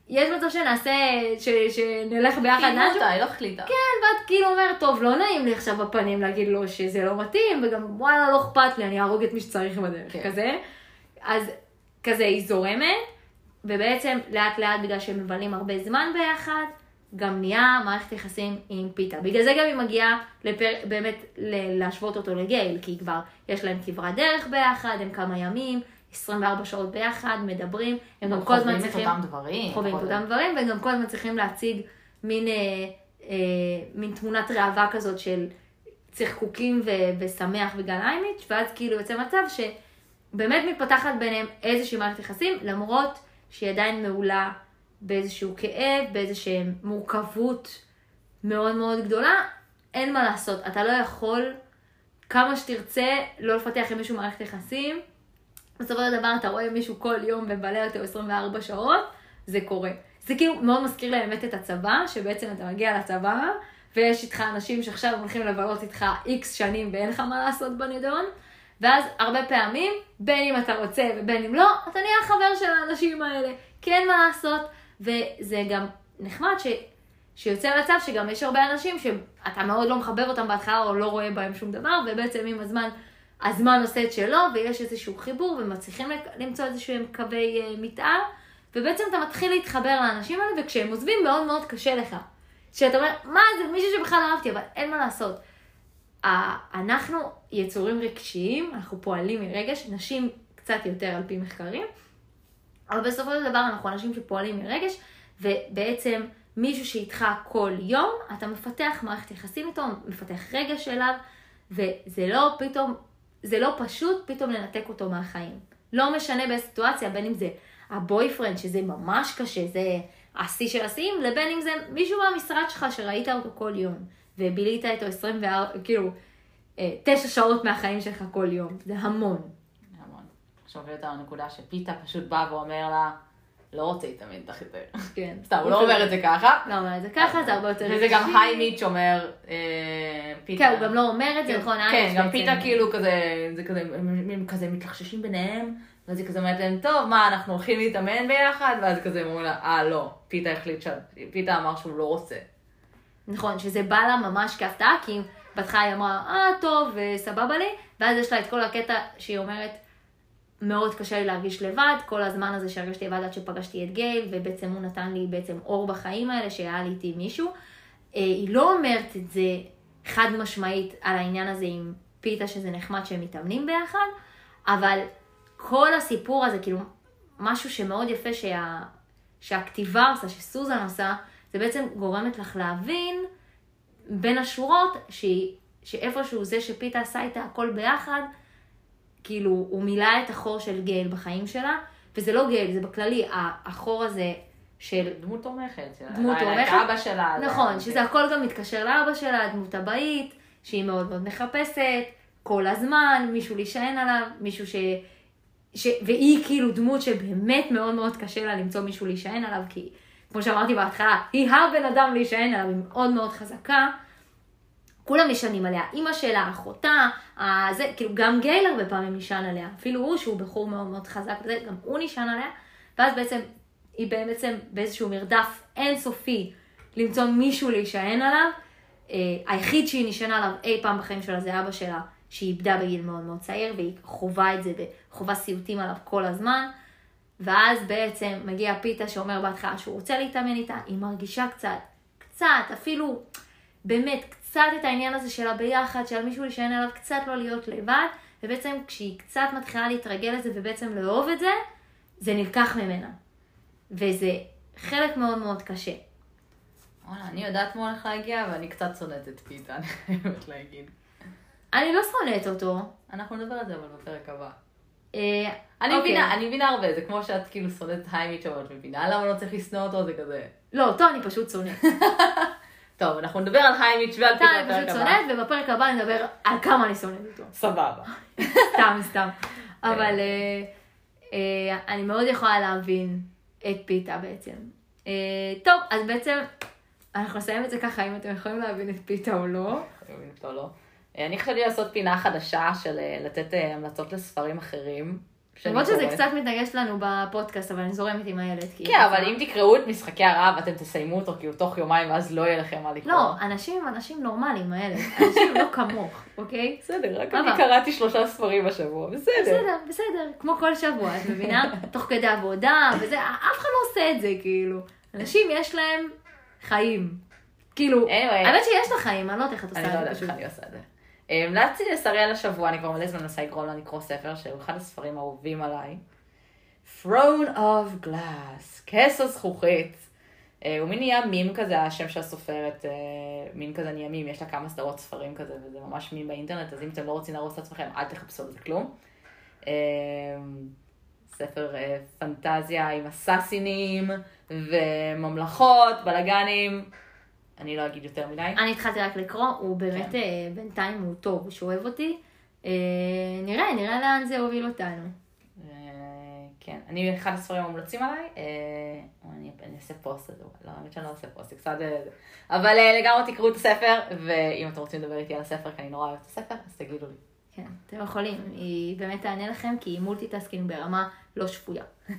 יש מצב שנעשה, ש, שנלך ביחד חייבו לאנשהו, אותה, היא לא החליטה. כן, ואת כאילו אומרת, טוב, לא נעים לי עכשיו בפנים להגיד לו שזה לא מתאים, וגם וואלה, לא אכפת לי, אני אהרוג את מי שצריך בדרך, כן. כזה. אז כזה היא זורמת, ובעצם לאט לאט, בגלל שהם מבלים הרבה זמן ביחד, גם נהיה מערכת יחסים עם פיתה. בגלל זה גם היא מגיעה לפר... באמת ל- להשוות אותו לגייל, כי כבר יש להם כברת דרך ביחד, הם כמה ימים, 24 שעות ביחד, מדברים, הם גם כל הזמן חווים צריכים... את אותם דברים. חווים את אותם דברים, וגם כל הזמן צריכים להציג מין, אה, אה, מין תמונת ראווה כזאת של צחקוקים ו- ושמח וגל איימיץ', ואז כאילו יוצא מצב שבאמת מתפתחת ביניהם איזושהי מערכת יחסים, למרות שהיא עדיין מעולה באיזשהו כאב, באיזושהי מורכבות מאוד מאוד גדולה, אין מה לעשות, אתה לא יכול כמה שתרצה לא לפתח עם מישהו מערכת יחסים, בסופו של דבר אתה רואה מישהו כל יום ומבלה אותו 24 שעות, זה קורה. זה כאילו מאוד מזכיר לי האמת את הצבא, שבעצם אתה מגיע לצבא, ויש איתך אנשים שעכשיו הולכים לבלות איתך איקס שנים ואין לך מה לעשות בנידון, ואז הרבה פעמים, בין אם אתה רוצה ובין אם לא, אתה נהיה חבר של האנשים האלה, כי אין מה לעשות, וזה גם נחמד ש... שיוצא מצב שגם יש הרבה אנשים שאתה מאוד לא מחבב אותם בהתחלה או לא רואה בהם שום דבר, ובעצם עם הזמן, הזמן עושה את שלו, ויש איזשהו חיבור, ומצליחים למצוא איזשהם קווי אה, מתאר, ובעצם אתה מתחיל להתחבר לאנשים האלה, וכשהם עוזבים מאוד מאוד קשה לך. שאתה אומר, מה זה, מישהו שבכלל אהבתי, אבל אין מה לעשות. אנחנו יצורים רגשיים, אנחנו פועלים מרגש, נשים קצת יותר על פי מחקרים, אבל בסופו של דבר אנחנו אנשים שפועלים מרגש, ובעצם מישהו שאיתך כל יום, אתה מפתח מערכת יחסים איתו, מפתח רגש אליו, וזה לא פתאום, זה לא פשוט פתאום לנתק אותו מהחיים. לא משנה באיזה סיטואציה, בין אם זה הבויפרנד, שזה ממש קשה, זה השיא של השיאים, לבין אם זה מישהו מהמשרד שלך שראית אותו כל יום, ובילית איתו 24, כאילו, אה, תשע שעות מהחיים שלך כל יום, זה המון. המון. עכשיו הבאת לנקודה שפיתה פשוט בא ואומר לה, לא רוצה להתאמן איתך יותר. כן. סתם, הוא לא אומר את זה ככה. לא אומר את זה ככה, זה הרבה יותר וזה גם היי מיץ' אומר, אה, פיתה. כן, הוא גם לא אומר את זה, נכון? כן, גם פיתה כאילו כזה, זה כזה, הם הם כזה מתלחששים ביניהם, ואז היא כזה אומרת להם, טוב, מה, אנחנו הולכים להתאמן ביחד? ואז כזה הם אומרים לה, אה, לא, פיתה החליט ש... פיתה אמר שהוא לא רוצה. נכון, שזה בא לה ממש כהפתעה, כי בהתחלה היא אמרה, אה, טוב, סבבה לי, ואז יש לה את כל הקטע שהיא אומרת, מאוד קשה לי להרגיש לבד, כל הזמן הזה שהרגשתי לבד עד שפגשתי את גייל, ובעצם הוא נתן לי בעצם אור בחיים האלה, שהיה לי איתי מישהו. אה, היא לא אומרת את זה חד משמעית על העניין הזה עם פיתה, שזה נחמד שהם מתאמנים ביחד, אבל כל הסיפור הזה, כאילו, משהו שמאוד יפה שה... שהכתיבה עושה, שסוזן עושה, זה בעצם גורמת לך להבין בין השורות, שהיא, שאיפשהו זה שפיתה עשה איתה הכל ביחד, כאילו, הוא מילא את החור של גייל בחיים שלה, וזה לא גייל, זה בכללי, החור הזה של... דמות תומכת. דמות תומכת. אבא שלה. נכון, שזה הכל גם מתקשר לאבא שלה, הדמות הבאית, שהיא מאוד מאוד מחפשת, כל הזמן, מישהו להישען עליו, מישהו ש... ש... והיא כאילו דמות שבאמת מאוד מאוד קשה לה למצוא מישהו להישען עליו, כי כמו שאמרתי בהתחלה, היא הבן אדם להישען עליו, היא מאוד מאוד חזקה. כולם נשענים עליה, אימא שלה, אחותה, זה, כאילו גם גייל הרבה פעמים נשען עליה, אפילו הוא שהוא בחור מאוד מאוד חזק וזה, גם הוא נשען עליה, ואז בעצם היא בעצם באיזשהו מרדף אינסופי למצוא מישהו להישען עליו. אה, היחיד שהיא נשענה עליו אי פעם בחיים שלה זה אבא שלה, שהיא איבדה בגיל מאוד מאוד צעיר, והיא חווה את זה, וחווה סיוטים עליו כל הזמן. ואז בעצם מגיע פיתה שאומר בהתחלה שהוא רוצה להתאמן איתה, היא מרגישה קצת, קצת, אפילו באמת קצת את העניין הזה של הביחד, של מישהו להישען עליו, קצת לא להיות לבד, ובעצם כשהיא קצת מתחילה להתרגל לזה ובעצם לאהוב את זה, זה נלקח ממנה. וזה חלק מאוד מאוד קשה. וואלה, אני יודעת מה הולך להגיע, ואני קצת שונאת את פיתה, אני חייבת להגיד. אני לא שונאת אותו. אנחנו נדבר על זה אבל בפרק הבא. אה, אני אוקיי. מבינה, אני מבינה הרבה, זה כמו שאת כאילו שונאת היימית אבל את מבינה למה לא צריך לשנוא אותו, זה כזה. לא, אותו אני פשוט שונאת. (laughs) טוב, אנחנו נדבר על היימית ועל פשוט בפרק הבא. שונאת, ובפרק הבא נדבר על כמה אני שונאת אותו. סבבה. (laughs) סתם, סתם. אבל אה, אה, אני מאוד יכולה להבין את פיתה בעצם. אה, טוב, אז בעצם אנחנו נסיים את זה ככה, אם אתם יכולים להבין את פיתה או לא. אותו, לא. אני חשבתי לעשות פינה חדשה של לתת המלצות לספרים אחרים. למרות שזה. קצת מתנגש לנו בפודקאסט, אבל אני זורמת עם הילד. כי- כן, אבל אם תקראו את משחקי הרעב, אתם תסיימו אותו כאילו תוך יומיים, ואז לא יהיה לכם מה לקרוא. לא, אנשים הם אנשים נורמליים, הילד. אנשים לא כמוך, (laughs) אוקיי? בסדר, רק אני קראתי שלושה ספרים השבוע, בסדר. בסדר, בסדר, כמו כל שבוע, את מבינה? (laughs) תוך כדי עבודה וזה, אף אחד לא עושה את זה, כאילו. אנשים יש להם חיים. כאילו, Anyway. האמת שיש לה חיים, אני לא יודעת איך את עושה אני לא את יודעת זה איך. אני עושה את זה. המלצתי לסריאל השבוע, אני כבר מלא זמן מנסה לגרום לה לקרוא ספר, שהוא אחד הספרים האהובים עליי. Throne of Glass, כס הזכוכית. אה, הוא מין נהיה מים כזה, השם של הסופרת, אה, מין כזה נהיה מים, יש לה כמה סדרות ספרים כזה, וזה ממש מים באינטרנט, אז אם אתם לא רוצים להרוס את עצמכם, אל תחפשו על זה כלום. אה, ספר פנטזיה עם אסאסינים וממלכות, בלאגנים. אני לא אגיד יותר מדי. אני התחלתי רק לקרוא, הוא באמת, כן. אה, בינתיים הוא טוב, שהוא אוהב אותי. אה, נראה, נראה לאן זה הוביל אותנו. אה, כן, אני, אחד הספרים המומלצים עליי, אני, אני אעשה פוסט על זה, לא, האמת שאני לא אעשה פוסט, קצת... אבל לגמרי תקראו את הספר, ואם אתם רוצים לדבר איתי על הספר, כי אני נורא אוהבת את הספר, אז תגידו לי. כן, אתם יכולים, היא באמת תענה לכם, כי היא multitasking ברמה לא שפויה. (laughs)